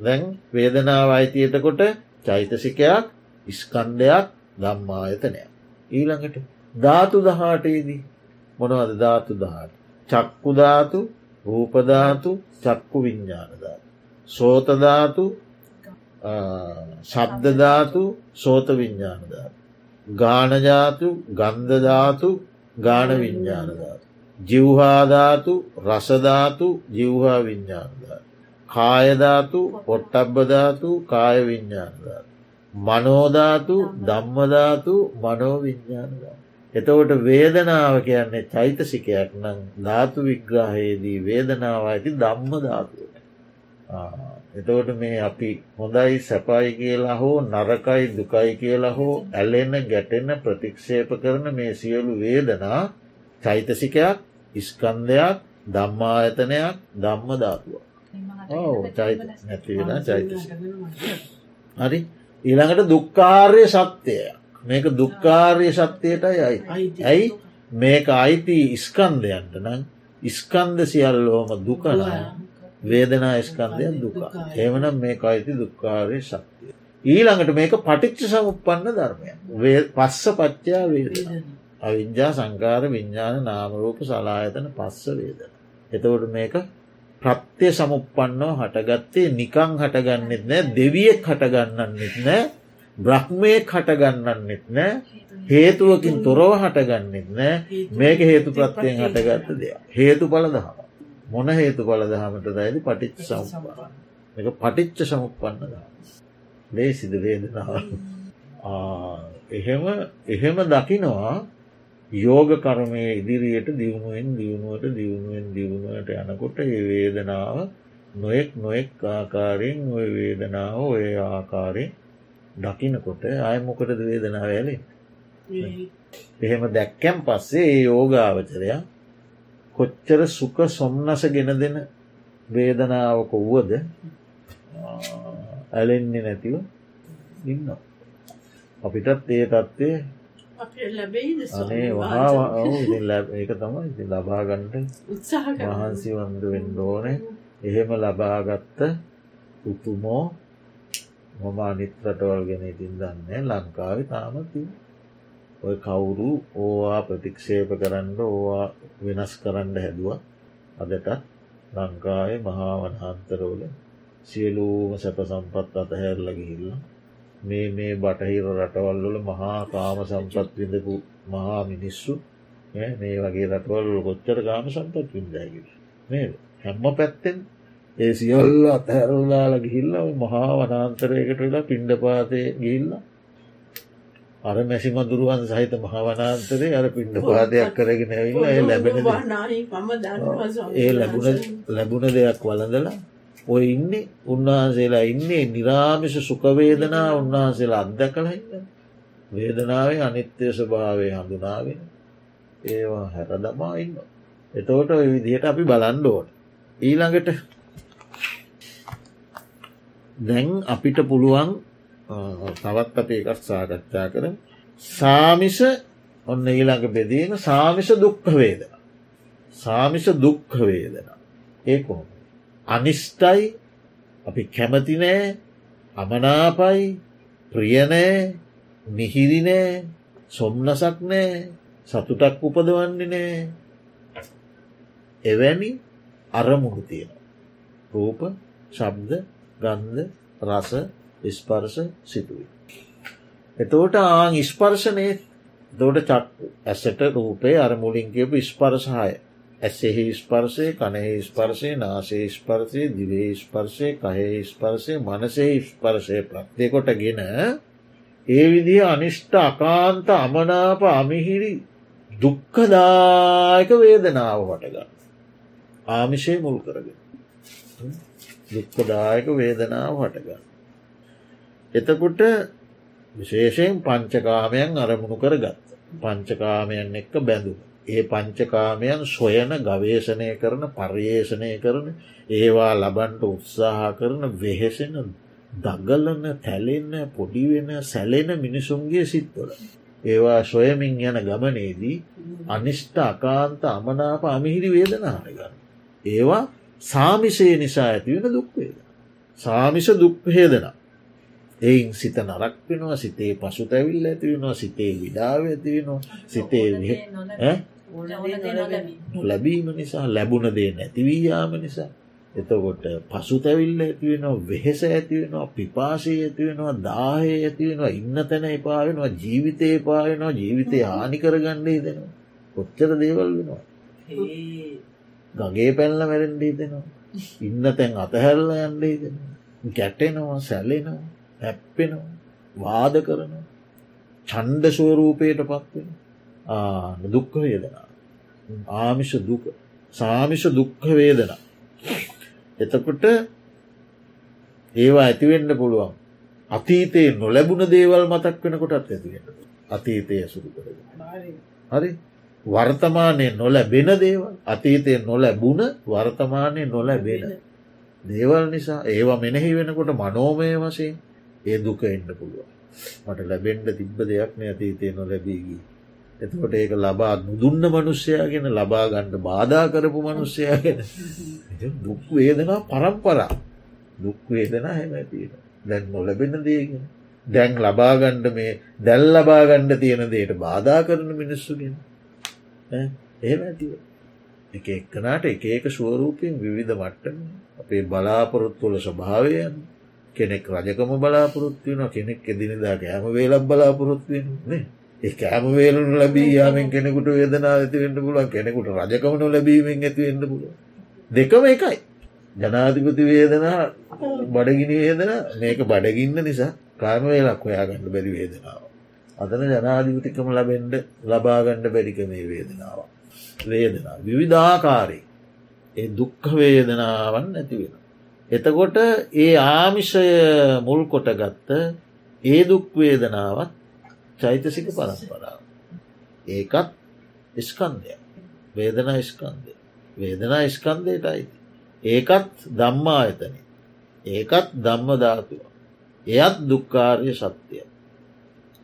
දැන් වේදනාව අයිතියටකොට චෛතසිකයක් ඉස්කන්දයක් දම්මා ඇතනය. ඊළඟට ධාතු දහාටේදී මොනවද ධාතු දහට. චක්කුධාතු රූපධාතු චක්කු විඤ්ඥානධාතු. සෝතධාතු ශබ්දධාතු සෝත විඤ්ඥානධාතු. ගානජාතු ගන්ධධාතු ගාන විඤ්ඥානධාතු. ජිව්හාධාතු රසධාතු ජිව්හා විඤ්ඥානධාතු. කායධාතු පොට්ටබ්බධාතු කාය විඤ්ඥානධාතු. මනෝධාතු දම්මධාතු මනෝ විඤ්ඥානධාතු. එතකොට වේදනාව කියන්නේ චෛතසිකයක් නම් ධාතු විග්‍රහයේදී වේදනාව ඇති දම්ම ධාතුවට. එතකොට මේ අපි හොඳයි සැපයි කියලා හෝ නරකයි දුකයි කියලා හෝ ඇලෙන ගැටෙන ප්‍රතික්ෂේප කරන මේ සියලු වේදනා චෛතසිකයක් ඉස්කන්දයක් දම්මායතනයක් දම්ම ධාතුව. ඕ චෛත නැතිවෙන චෛතසි. හරි ඊළඟට දුක්කාර්ය සත්‍යයක්. මේක දුක්කාර්ය සත්‍යයටයි අයි ඇයි මේක අයිති ඉස්කන්දයන්ට නම් ඉස්කන්ද සියල්ලෝම දුකනා වේදනා ස්කන්දයක් දුක. ඒවනම් මේ අයිති දුක්කාරය ශක්තිය. ඊළඟට මේක පටිච්ච සමුපන්න ධර්මය පස්ස පච්චා වේද අවිද්‍යා සංකාර විඤ්ඥාන නාමරූප සලායතන පස්ස වේද. එතවට මේක ප්‍රත්‍යය සමුපන්නෝ හටගත්තේ නිකං හටගන්නෙත් නෑ දෙවියෙක් හටගන්නන්නෙත් නෑ බ්‍රහ්මය හටගන්නන්නෙත් නෑ හේතුවකින් තොරව හටගන්නෙත් නෑ. මේක හේතු ප්‍රත්තියෙන් හටගත්ත දෙයක්. හේතු පල දහම මොන හේතු පල දහමට දයිද පටිච්ච සම්පා එක පටිච්ච සමුපන්න දා ලේ සිද වේදනාව. එහෙම එහෙම දකිනවා යෝග කරමය ඉදිරියට දියුණුවෙන් දියුණුවට දියුණුවෙන් දියුණුවට යනකොට ඒ වේදනාව නොයෙක් නොයෙක් ආකාරයෙන් ඔය වේදනාව ඔය ආකාරයෙන් දකිනකොට ආය මොකටද වේදනාව ඇලේ එහෙම දැක්කැම් පස්සේ ඒ යෝගාවචරයා කොච්චර සුක සොම්නස ගෙන දෙන වේදනාවක වුවද ඇලෙන්නේ නැතිව ඉන්න අපිටත් ඒ තත්ත්වය ඒක තමයි ලබාගන්ට වහන්සි වන්ද වෙන්න ඕනේ. එහෙම ලබාගත්ත උතුමෝ මම අනිත්‍රටවල් ගෙන ඉතින් දන්න ලංකාව තාමති ඔය කවුරු ඕවා ප්‍රතික්ෂේප කරන්න ඕවා වෙනස් කරන්න හැදුව. අදටත් ලංකාවේ මහා වනහන්තරවල සියලූම සැප සම්පත් අතහැරල ගිහිල්ලා මේ මේ බටහිර රටවල්වල මහා කාම සම්පත් විඳපු මහා මිනිස්සු මේ වගේ රටවල් කොච්චර ගාම සම්පත් විින්දැකි මේ හැම්ම පැත්තෙන් ඒ සියල්ල අතහැරල්ලාල ගිහිල්ල මහා වනාන්තරයකට වෙලා පිණ්ඩ පාතය ගිල්ලා අර මැසි මදුරුවන් සහිත මහවනාන්තරේ අර පිණ්ඩ පාදයක් කරගෙන ඇවිල්ල ඒ ලැබෙන ඒ ලැබුණ ලැබුණ දෙයක් වලඳලා ඔය ඉන්න උන්වහන්සේලා ඉන්නේ නිරාමිෂ සුකවේදනා උන්වහන්සේලා අත්දැකලහින්න වේදනාවේ අනිත්‍යය ස්වභාවය හඳුනාගෙන ඒවා හැර දමා ඉන්න එතෝට ඔය විදිහට අපි බලන්ඩෝට ඊළඟට දැන් අපිට පුළුවන් තවත් අප එකක් සාකච්ඡා කර සාමිෂ ඔන්න ඊළඟ බෙදීම සාමිෂ දුක්හ වේදන. සාමිෂ දුක්හ වේදන. ඒ කොහොම අනිෂ්ටයි අපි කැමතිනෑ අමනාපයි ප්‍රියනෑ මිහිරිනෑ සොම්නසක් නෑ සතුටක් උපදවන්නේ නෑ. එවැනි අරමුහු තියෙන රූප ශබ්ද ගන්ධ රස ස්පර්ශ සිතුවයි. එතෝට ආං ස්පර්ශනය දෝට චක් ඇසට රූපේ අර මුලින් කියපු ස්පර්ශහය ඇස්සෙහි ස්පර්ශය කනෙහි ස්පර්ශය නාසේ ස්පර්ශය දිවේ ස්පර්ශය කහේ ස්පර්ශය මනසේ ස්පර්ශය ප්‍රත්යකොට ගෙන ඒ විදිහ අනිෂ්ට අකාන්ත අමනාප අමිහිරි දුක්කදායක වේදනාව හටගන්න. ආමිෂය මුල් කරගෙන. දුක්කදායක වේදනාව හටගන්න. එතකොට විශේෂයෙන් පංචකාමයන් අරමුණු කරගත්. පංචකාමයන් එක්ක බැඳුම. ඒ පංචකාමයන් සොයන ගවේශණය කරන පර්යේෂණය කරන ඒවා ලබන්ට උත්සාහ කරන වෙහෙසෙන දගලන තැලෙන්න පොඩිවෙන සැලෙන මිනිසුන්ගේ සිත්වල. ඒවා සොයමින් යන ගමනේදී අනිෂ්ට අකාන්ත අමනාප අමිහිරි වේදනාරගන්න. ඒවා සාමිෂය නිසා ඇතිවෙන දුක්වේද. සාමිෂ දුක්හේදනා. එයින් සිත නරක් වෙනවා සිතේ පසු තැවිල් ඇතිවෙනවා සිතේ විඩාව ඇතිවෙනවා සිතේ ලැබීම නිසා ලැබුණ දේ නැතිවීයාම නිසා. එතකොට පසු තැවිල්ල ඇතිවෙනවා වෙහෙස ඇතිවෙනවා පිපාසය ඇතිවෙනවා දාහය ඇතිවෙනවා ඉන්න තැන එපාවෙනවා ජීවිතය පාවෙනවා ජීවිතය හානි කරගණ්ඩේ දෙනවා කොච්චර දේවල් වෙනවා ගගේ පැල්ල මැරෙන්ඩේ දෙනවා ඉන්න තැන් අතහැරල යන්ඩේ දෙනවා ගැටෙනවා සැලෙනවා හැප්පෙනවා වාද කරනවා චන්්ඩ ස්වරූපයට පත්වෙන දුක්ඛ වේදනා. ආමිෂ දුක සාමිෂ දුක්ඛ වේදනා. එතකොට ඒවා ඇතිවෙන්න පුළුවන්. අතීතයේ නොලැබුණ දේවල් මතක් වෙනකොටත් ඇතිවෙන අතීතය ඇසුරු කරගෙන. හරි? වර්තමානය නොලැබෙන දේවල් අතීතය නොලැබුණ වර්තමානය නොලැබෙන දේවල් නිසා ඒවා මෙනෙහි වෙනකොට මනෝමය වශයෙන් ඒ දුක එන්න පුළුවන්. මට ලැබෙන්ඩ තිබ්බ දෙයක් මේ අතීතය නොලැබීගී එතකොට ඒක ලබා නුදුන්න මනුෂ්‍යයාගෙන ලබා ගණ්ඩ බාධා කරපු මනුෂ්‍යයාගෙන දුක් වේදනා පරම්පරා. දුක් වේදනා හැම ඇතියෙන දැන් නොලැබෙන දේගෙන දැන් ලබාගණ්ඩ මේ දැල් ලබාගණ්ඩ තියෙන දේට බාධා කරන මිනිස්සුගෙන. එහෙම ඇතිව එක එක්කනාට එක ඒක ස්වරූපයෙන් විවිධ මට්ටම අපේ බලාපොරොත්තුවල ස්වභාවයන් කෙනෙක් රජකම බලාපොරොත්තියන කෙනෙක් එදිනිදා කෑම වේලක් බලාපොරොත්තුවෙන ඒ කෑම වේලුණු ලැබී යාමෙන් කෙනෙකුට වේදනා ඇතිවෙන්න පුළුවන් කෙනෙකුට රජකමනු ලැබීමෙන් ඇතිවෙන්න පුළුව දෙකම එකයි. ජනාධිපති වේදනා බඩගිනි වේදන මේක බඩගින්න නිසා කාම වේලක් හොයාගන්න බැරි වේදනාව අතන ජනාධිපතිකම ලබෙන්ඩ ලබාගණ්ඩ බැරික මේ වේදනාව. වේදනා විවිධාකාරී ඒ දුක්ඛ වේදනාවන් ඇතිවෙන එතකොට ඒ ආමිෂය මුල් කොට ගත්ත ඒ දුක්වේදනාවත් චෛතසික පරම්පරාව. ඒකත් ස්කන්දය වේදනා ස්කන්දය වේදනා ස්කන්දයට අයිති. ඒකත් දම්මා එතන. ඒකත් දම්මධාතුව. එයත් දුක්කාරය සත්‍යය.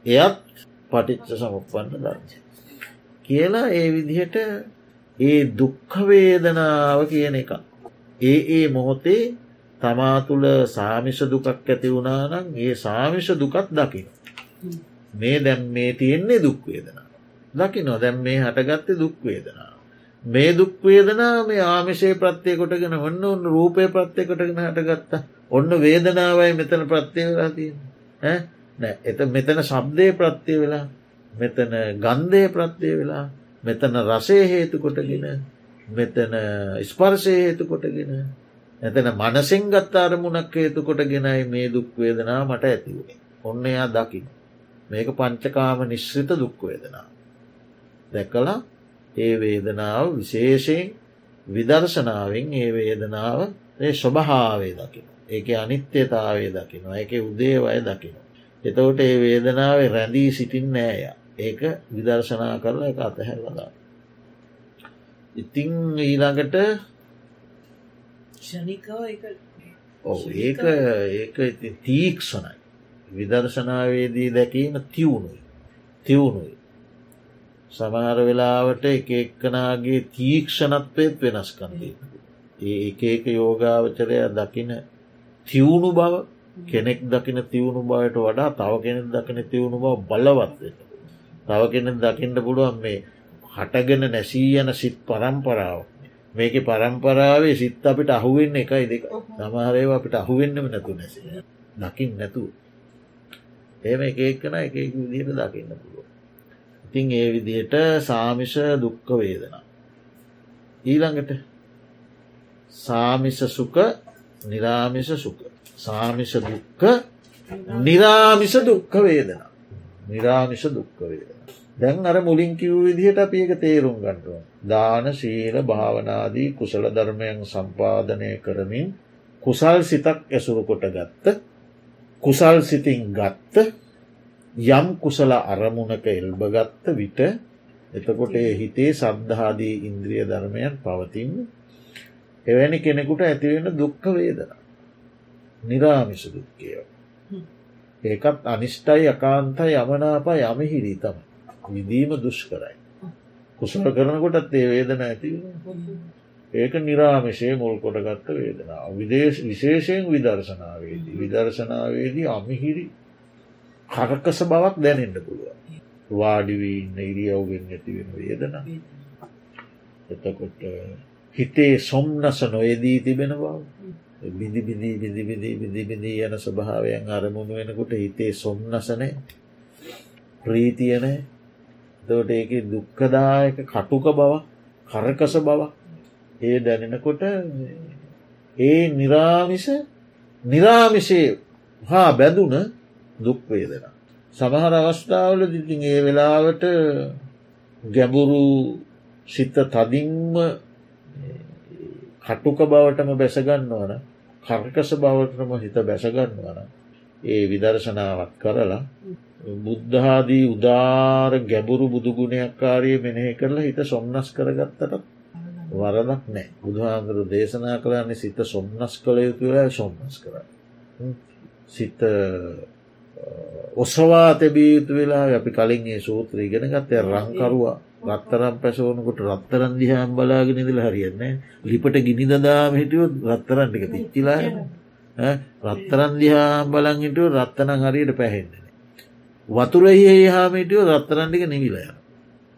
එයත් පටිච්ච සමුපන්න ධර්ජ. කියලා ඒ විදිහට ඒ දුක්ඛවේදනාව කියන එක. ඒ ඒ මොහොතේ තමා තුළ සාමිෂ දුකක් ඇති වුණානම් ඒ සාමිෂ දුකත් දකින. මේ දැම් මේ තියෙන්නේ දුක්වේදනා. දකිනො දැම් මේ හටගත්ත දුක්වේදනා. මේ දුක්වේදනා මේ ආමිෂය ප්‍රත්්‍යය කොටගෙන ඔන්න ඔන්න රූපය ප්‍රත්්‍යය කොටගෙන හටගත්ත ඔන්න වේදනාවයි මෙතන ප්‍රත්්‍යය වෙලා තියෙන නෑ එත මෙතන ශබ්දය ප්‍රත්්‍යය වෙලා මෙතන ගන්ධය ප්‍රත්්‍යය වෙලා මෙතන රසය හේතු කොටගෙන මෙතන ස්පර්ශය හේතු කොටගෙන එතන මනසිං ගත් අරමුණක් හේතු කොටගෙනයි මේ දුක්වේදනා මට ඇතිවුණේ ඔන්න එයා දකින. මේක පංචකාම නිශ්‍රිත දුක්වේදනා දැකලා ඒ වේදනාව විශේෂයෙන් විදර්ශනාවෙන් ඒ වේදනාව ස්වභාවේ දකින ඒක අනිත්‍යතාවේ දකිනවා. එක උදේවය දකිනවා. එතවට ඒ වේදනාව රැඳී සිටින් නෑය ඒක විදර්ශනා කරලා එක අතහැරලදා. ඉතිං ඊළඟට ඒක ඒක තීක්ෂණයි විදර්ශනාවේදී දැකීම තිවුණුයි තිවුණුයි සමහර වෙලාවට එක එක්කනාගේ තීක්ෂණත්වයත් වෙනස්කන්දී. ඒ එක එක යෝගාවචරය දකින තිවුණු බව කෙනෙක් දකින තිවුණු බවට වඩා තව කෙනෙක් දකින තිවුණු බව බලවත්වට. තව කෙනෙක් දකිට පුළුවන් මේ හටගෙන නැසී යන සිත් පරම්පරාව. මේක පරම්පරාවේ සිත් අපිට අහුවෙන්න එකයි දෙක සමහරේව අපිට අහුවෙන්නම නැතු නැස. දකිින් නැතු. ඒම එක එක්කන එක විදිහට දකින්න පුළුව. ඉතින් ඒ විදිහට සාමිෂ දුක්ක වේදනා. ඊළඟට සාමිස සුක නිරාමිස සුක සාමිෂ දුක්ක නිරාමිස දුක්ක වේදනා නිරාමිෂ දුක්ක වේදන. දැන් අර මුලින් කිව් විදිහට අප ඒක තේරුම් ගන්ටුව. දාන ශීල භාවනාදී කුසල ධර්මයන් සම්පාධනය කරමින් කුසල් සිතක් ඇසුරු කොට ගත්ත කුසල් සිතින් ගත්ත යම් කුසල අරමුණක එල්බගත්ත විට එතකොට හිතේ සද්ධාදී ඉන්ද්‍රිය ධර්මයන් පවතින්න එවැනි කෙනෙකුට ඇතිවෙන දුක්ක වේදන නිරාමිස දුක්කය ඒකත් අනිෂ්ටයි අකාන්තයි යමනාපා යමහිරී තම විදීම දුෂ් කරයි කුසල කරනකොටත් ඒ වේදන ඇති ඒක නිරාමිෂය මුල් කොටගත්ත වේදනා විදේශ විශේෂයෙන් විදර්ශනාවේදී. විදර්ශනාවේදී අමිහිරි කරකස බවක් දැනෙන්ට පුළුව වාඩිවී ඉන්න ඉරියව්ගෙන් ඇතිවෙන වේදන. එතකොට හිතේ සොම්නස නොයදී තිබෙන බව. බිඳි බිඳී බිඳි බිඳී බිඳි බිඳී යන ස්වභාවයන් අරමුණ වෙනකොට හිතේ සොම්නසනය ප්‍රීතියනය දට ඒක දුක්කදායක කටුක බව කරකස බව ඒ දැනෙනකොට ඒ නිරාමිස නිරාමිෂය හා බැඳුන දුක්වේදෙන. සමහර අවස්ථාවල දිතින් ඒ වෙලාවට ගැඹුරු සිත තදින්ම කටුක බවටම බැසගන්නවන කර්කස බවටම හිත බැසගන්නවන ඒ විදර්ශනාවක් කරලා බුද්ධාදී උදාර ගැඹුරු බුදුගුණයක්කාරය මෙනෙහි කරලා හිත සොම්නස් කරගත්තට වරදක් නෑ. බුදුහාන්දුරු දේශනා කරන්නේ සිත සොම්නස් කළ යුතුවලා සොම්නස් කර. සිත ඔස්සවා තැබිය යුතු වෙලා අපි කලින් ඒ සූත්‍ර ඉගෙන ගත්තය රංකරවා රත්තරම් පැසවනකොට රත්තරන් දිහාම් බලාගෙන ඉදිල හරියන්නේ ලිපට ගිනි දදාම හිටියොත් රත්තරන්ටික තිච්චිලා රත්තරන් දිහාම් බලංහිටුව රත්තන හරියට පැහෙන්නේ. වතුරහි හාමිටියෝ රත්තරන්ටික නිවිලය.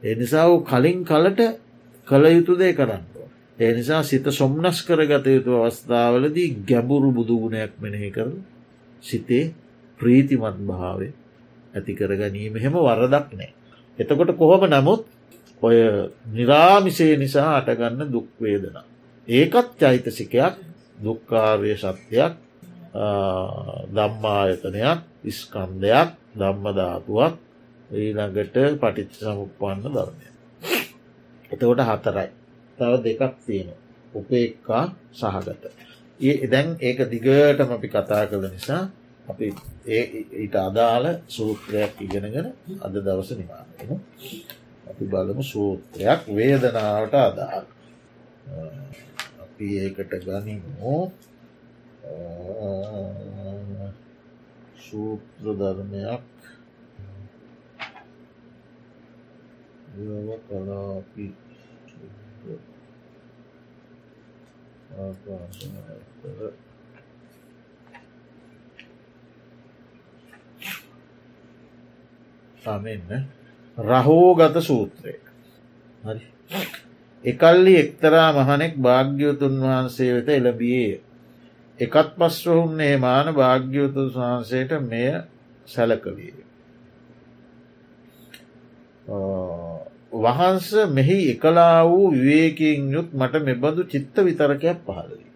ඒ නිසා වූ කලින් කලට කළ යුතුදේ කරන්න. ඒ නිසා සිත සොම්නස් කරගත යුතු අවස්ථාවලදී ගැඹුරු බුදුගුණයක් මෙනෙහි කර සිතේ ප්‍රීතිමත් භාවය ඇති කර ගැනීම හෙම වරදක් නෑ. එතකොට කොහොම නමුත් ඔය නිරාමිසේ නිසා අටගන්න දුක්වේදන. ඒකත් චෛතසිකයක් දුක්කාර්ය සත්‍යයක් දම්මායතනයක් ඉස්කන්දයක් දම්මධාතුවක් ඊළඟට පටිච්ච සමුපන්න ධර්මය. එතකොට හතරයි. තව දෙකක් තියෙන. උපේක්කා සහගත. දැන් ඒක දිගටම අපි කතා කළ නිසා අපි ඊට අදාළ සූත්‍රයක් ඉගෙනගෙන අද දවස නිමාගෙන අපි බලමු සූත්‍රයක් වේදනාවට අදාළ අපි ඒකට ගනිමු සූත්‍ර ධර්මයක් කලාපි ආකාශනතර සමෙන්න රහෝගත සූත්‍රය. හරි. එකල්ලි එක්තරා මහනෙක් භාග්‍යවතුන් වහන්සේ වෙත එළබියේ එකත් පස්වහුන්නේ මාන භාග්‍යවතුන් වහන්සේට මෙය සැලකවිය වහන්ස මෙහි එකලා වූ විවේකයෙන් යුත් මට මෙබඳු චිත්ත විතරකයක් පහලවී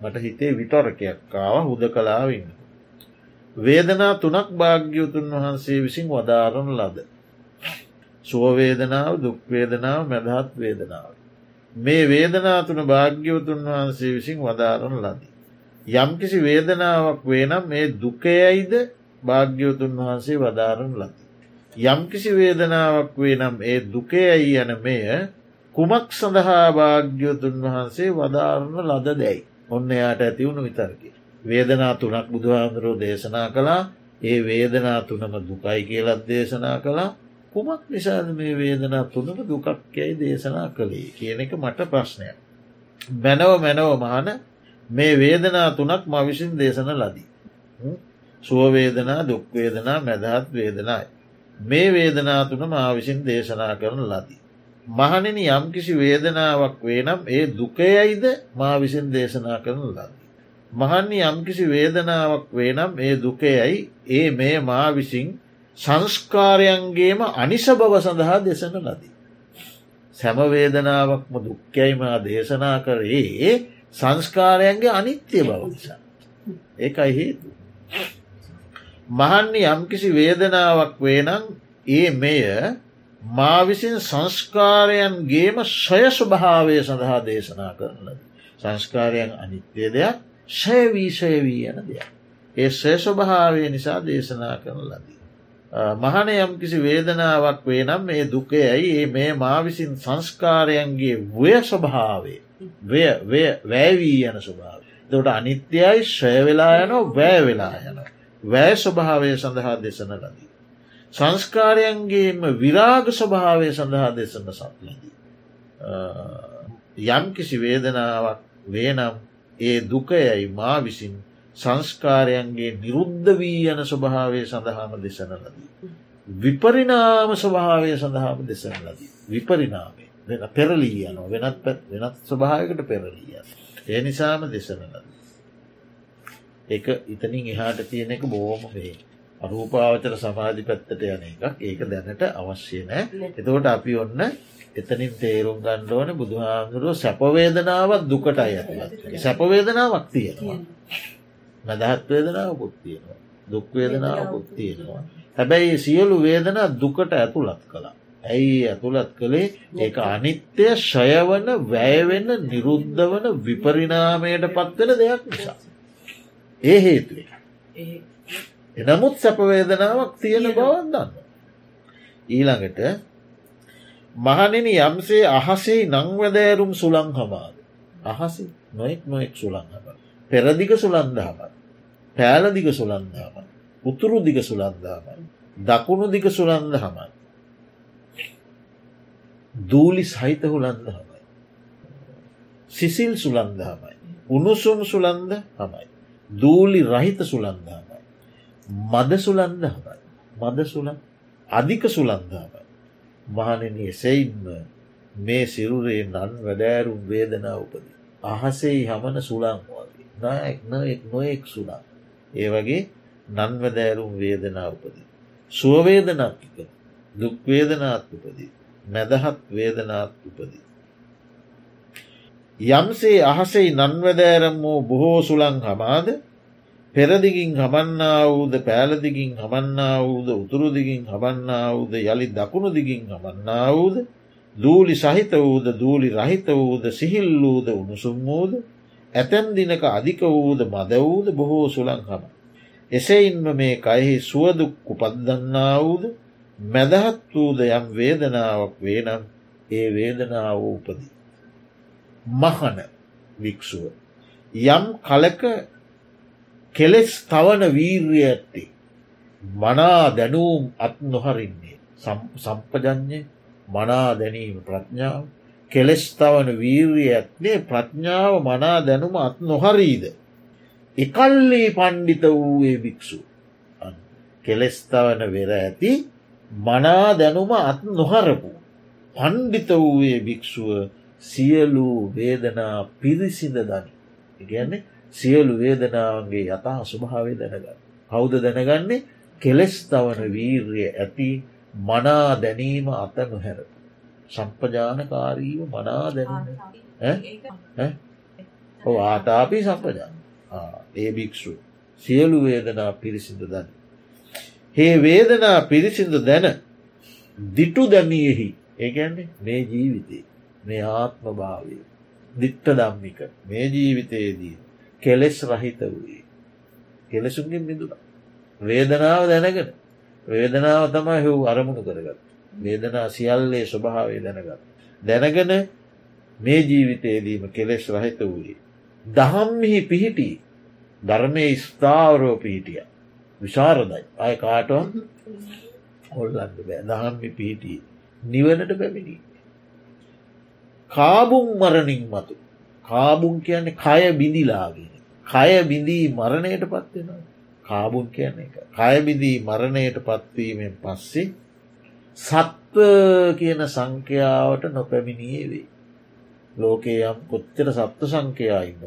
මට හිතේ විටොරකයක් ආව හුද කලාවන්න වේදනා තුනක් භාග්‍යවතුන් වහන්සේ විසින් වදාරනු ලද. සුවවේදනාව දුක්වේදනාව මැදහත් වේදනාව. මේ වේදනාතුන භාග්‍යවතුන් වහන්සේ විසින් වදාරන ලදී. යම්කිසි වේදනාවක් වේනම් මේ දුකයයිද භාග්‍යවතුන් වහන්සේ වදාරන ලදී. යම්කිසි වේදනාවක් වේ නම් ඒ දුකයයි යන මෙය කුමක් සඳහා භාග්‍යවතුන් වහන්සේ වදාරන ලද දැයි. ඔන්න එයාට ඇතිවුණු විතර්කි. වේදනා තුනක් බුදුහාන්දුරෝ දේශනා කළා ඒ වේදනා තුනම දුකයි කියලත් දේශනා කළා කුමක් නිසාද මේ වේදනා තුනම දුකක් යැයි දේශනා කළේ කියන එක මට ප්‍රශ්නයක්. බැනව මැනව මහන මේ වේදනා තුනක් ම විසින් දේශන ලදී. සුවවේදනා දුක්වේදනා මැදහත් වේදනයි. මේ වේදනා තුන මා විසින් දේශනා කරන ලදී. මහනෙන යම්කිසි වේදනාවක් වේනම් ඒ දුකයයිද මා විසින් දේශනා කරන ලදී. මහන්නේ යම්කිසි වේදනාවක් වේනම් ඒ දුකයයි ඒ මේ මා විසින් සංස්කාරයන්ගේම අනිස බව සඳහා දෙසන ලදී. සැමවේදනාවක්ම දුක්කැයිමා දේශනා කරේ සංස්කාරයන්ගේ අනිත්‍ය බව නිසා. ඒකයි හේතු. මහන්නේ යම්කිසි වේදනාවක් වේනම් ඒ මෙය මා විසින් සංස්කාරයන්ගේම ශය ස්වභාවය සඳහා දේශනා කරන ලද. සංස්කාරයන් අනිත්‍යය දෙයක් ශයවීශය වී යන දෙයක්. ඒ ශය ස්වභාවය නිසා දේශනා කරන ලදී. මහන යම් කිසි වේදනාවක් වේ නම් මේ දුකයයි ඒ මේ මා විසින් සංස්කාරයන්ගේ වය ස්වභාවේ වැෑවී යන ස්වභාව. දොට අනිත්‍යයයි ශ්‍රය වෙලා යනෝ වැෑ වෙලා යන. වැෑ ස්වභාවය සඳහා දෙසන ලදී. සංස්කාරයන්ගේම විරාග ස්වභාවය සඳහා දෙසන සත්ලදී. යම් කිසි වේදනාවක් වේනම් ඒ දුකයයි මා විසින් සංස්කාරයන්ගේ නිරුද්ධ වී යන ස්වභාවය සඳහාම දෙසන ලදී. විපරිනාම ස්වභාවය සඳහාම දෙසන ලදී. විපරිනාමේ වෙන පෙරලී යන වෙනත් වෙනත් ස්වභාවකට පෙරලීය. ඒ නිසාම ලදී. එක ඉතනින් එහාට තියෙන එක බෝම වේ. අරූපාවචර සමාධි පැත්තට යන එකක්. ඒක දැනට අවශ්‍ය නෑ. එතකොට අපි ඔන්න එතනින් තේරුම් ගණ්ඩෝන බුදුහාමුදුරුව සැපවේදනාවත් දුකට අයතුලත් සැපවේදනාවක් තියෙනවා. මදහත් වේදනාව පුත්තියෙනවා දුක්වේදනාව පුත්තියෙනවා හැබැයි සියලු වේදනා දුකට ඇතුළත් කළා ඇයි ඇතුළත් කළේ ඒක අනිත්‍යය ශයවන වැෑවෙන නිරුද්ධ වන විපරිනාමයට පත්වෙන දෙයක් නිසා ඒ හේතුවේ එනමුත් සැපවේදනාවක් තියෙන බවත් දන්න ඊළඟට මහනෙන යම්සේ අහසේ නංවදෑරුම් සුළං හමාද. අහසි නොෙක් නොෙක් සුළං හම. පෙරදිග සුළන්දහමත්. පෑලදිග සුළන්දාමත්. උතුරු දිග සුළන්දාමයි. දකුණු දිග සුළන්ද හමයි. දූලි සහිත හුලන්ද හමයි. සිසිල් සුළන්ද හමයි. උණුසුම් සුළන්ද හමයි. දූලි රහිත සුළන්ද හමයි. මද සුළන්ද හමයි. මද සුළන් අධික සුළන්දාමයි. මහනෙන එසයින්ම මේ සිරුරේ නන් වැඩෑරුම් වේදනා උපදී. අහසෙයි හමන සුළං වගේ නායෙක් නොෙක් නොයෙක් සුළා. ඒ වගේ නන්වදෑරුම් වේදනා උපදී. සුවවේදනාත්ක දුක්වේදනාත් උපදී. මැදහත් වේදනාත් උපදී. යම්සේ අහසෙයි නන්වදෑරම් වූ බොහෝ සුළං හමාද පෙරදිගින් හමන්නා වූද පෑලදිගින් හමන්නා වූද උතුරුදිගින් හමන්නා වූද යළි දකුණු දිගින් හමන්නා වූද දූලි සහිත වූද දූලි රහිත වූද සිහිල් වූද උණුසුම් වූද ඇතැම් දිනක අධික වූද මද වූද බොහෝ සුළං හම. එසෙයින්ම මේ කයෙහි සුවදුක් උපද්දන්නා වූද මැදහත් වූද යම් වේදනාවක් වේනම් ඒ වේදනාව උපදී. මහන වික්ෂුව. යම් කලක කෙලෙස් තවන වීර්ය ඇත්තේ. මනා දැනූම් අත් නොහරින්නේ සම්පජඥය මනා දැනීම ප්‍රඥාව කෙලෙස්තවන වීර්ය ඇත්නේ ප්‍රඥාව මනා දැනුම අත් නොහරීද. එකල්ලී පණ්ඩිත වූයේ භික්‍ෂු. කෙලෙස්තවන වෙර ඇති මනා දැනුම අත් නොහරපු. පණ්ඩිත වූයේ භික්‍ෂුව සියලු වේදනා පිරිසිඳ දනි. ඉගැන්නේ සියලු වේදනාවන්ගේ යතා ස්වභාවය දැනගන්න. කෞද දැනගන්නේ කෙලෙස්තවන වීර්ය ඇති මනා දැනීම අත නොහැරපු. සම්පජානකාරීව මනා දැන ආතාපී සම්පජාන ඒ භික්‍ෂු සියලු වේදනා පිරිසිඳ දැන. හේ වේදනා පිරිසිඳ දැන දිටු දැමියෙහි ඒගැන්නේ මේ ජීවිතේ මේ ආත්ම භාවය දිට්ට දම්මික මේ ජීවිතයේදී කෙලෙස් රහිත වූයේ කෙලෙසුන්ගෙන් මිදුන වේදනාව දැනගෙන වේදනාව තමයි හව් අරමුණු කරගත් වේදනා සියල්ලේ ස්වභාවය දැනගත්. දැනගෙන මේ ජීවිතයේදීම කෙලෙස් රහිත වූයේ. දහම්මිහි පිහිටි ධර්මය ස්ථාවරෝ පිහිටිය. විශාරදයි අය කාටවන් හොල්ලන්න බෑ දහම්මි පිහිටිය නිවනට පැමිණි. කාබුම් මරණින් මතු කාබුන් කියන්නේ කය බිඳිලාගෙන. කය බිඳී මරණයට පත්වෙනවා. කාබුන් කියන එක. කයබිදී මරණයට පත්වීමෙන් පස්සේ සත්ව කියන සංඛ්‍යාවට නොපැමිණියේ වේ. ලෝකේ යම් කොච්චර සත්ව සංඛ්‍යයායින්ද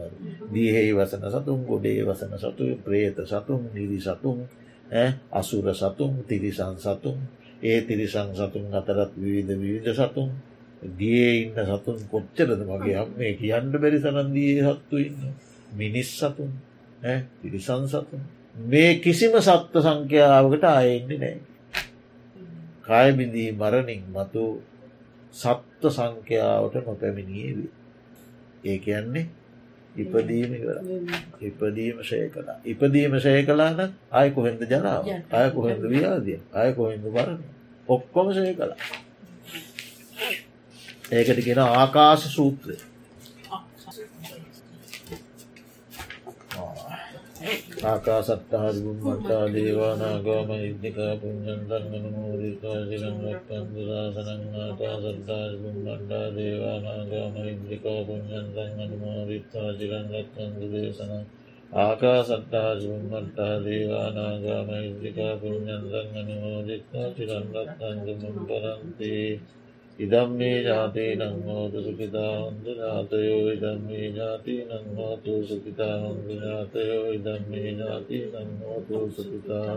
දීහෙහි වසන සතුන් ගොඩේ වසන සතු ප්‍රේත සතුන් නිරි සතුන් අසුර සතුන් තිරිසන් සතුන්. ඒ තිරිසං සතුන් අතරත් විවිධ විවිධ සතුන්. දිය ඉන්න සතුන් කොච්චරද මගේ අම් මේ කියන්න බැරි සනන්දී සත්තු ඉන්න මිනිස් සතුන් තිරිසන් සතුන්. මේ කිසිම සත්ව සංඛ්‍යාවකට අයෙන්නේ නෑ කායබිඳී මරණින් මතු සත්ව සංඛ්‍යාවට නොපැමිණියේ වේ. ඒ කියන්නේ ඉපදීම ඉපදීම ශය කලා ඉපදීම ශය කලාන අය කොහෙන්ද ජනාව අය කොහෙන්ද ව්‍යාදිය අය කොහෙන්ද වරණ ඔක්කොම ශය කලා ඒකට කියෙන ආකාශ සූත්‍රය ఆకాశట్టాదిగుమ్మట్టా దేవానాగోమయుద్ధికా పుణ్యంతన్మూరికాశిరం రక్తందురాసనంగాటా సర్దాదిగుమ్మట్టా దేవానాగోమయుద్ధికా పుణ్యంతన్మూరికాశిరం రక్తందుదేశనం ఆకాశట్టాదిగుమ్మట్టా దేవానాగోమయుద్ధికా పుణ్యంతన్మూరికాశిరం రక్తందుమంపరంతి इदं मे जातीनं नोतु सुखितान्दुजातयो इदं मे जातीनं नोतु सुखितान्दुजातयो इदं मे जातीनं नोतु सुखितान्दुजातयो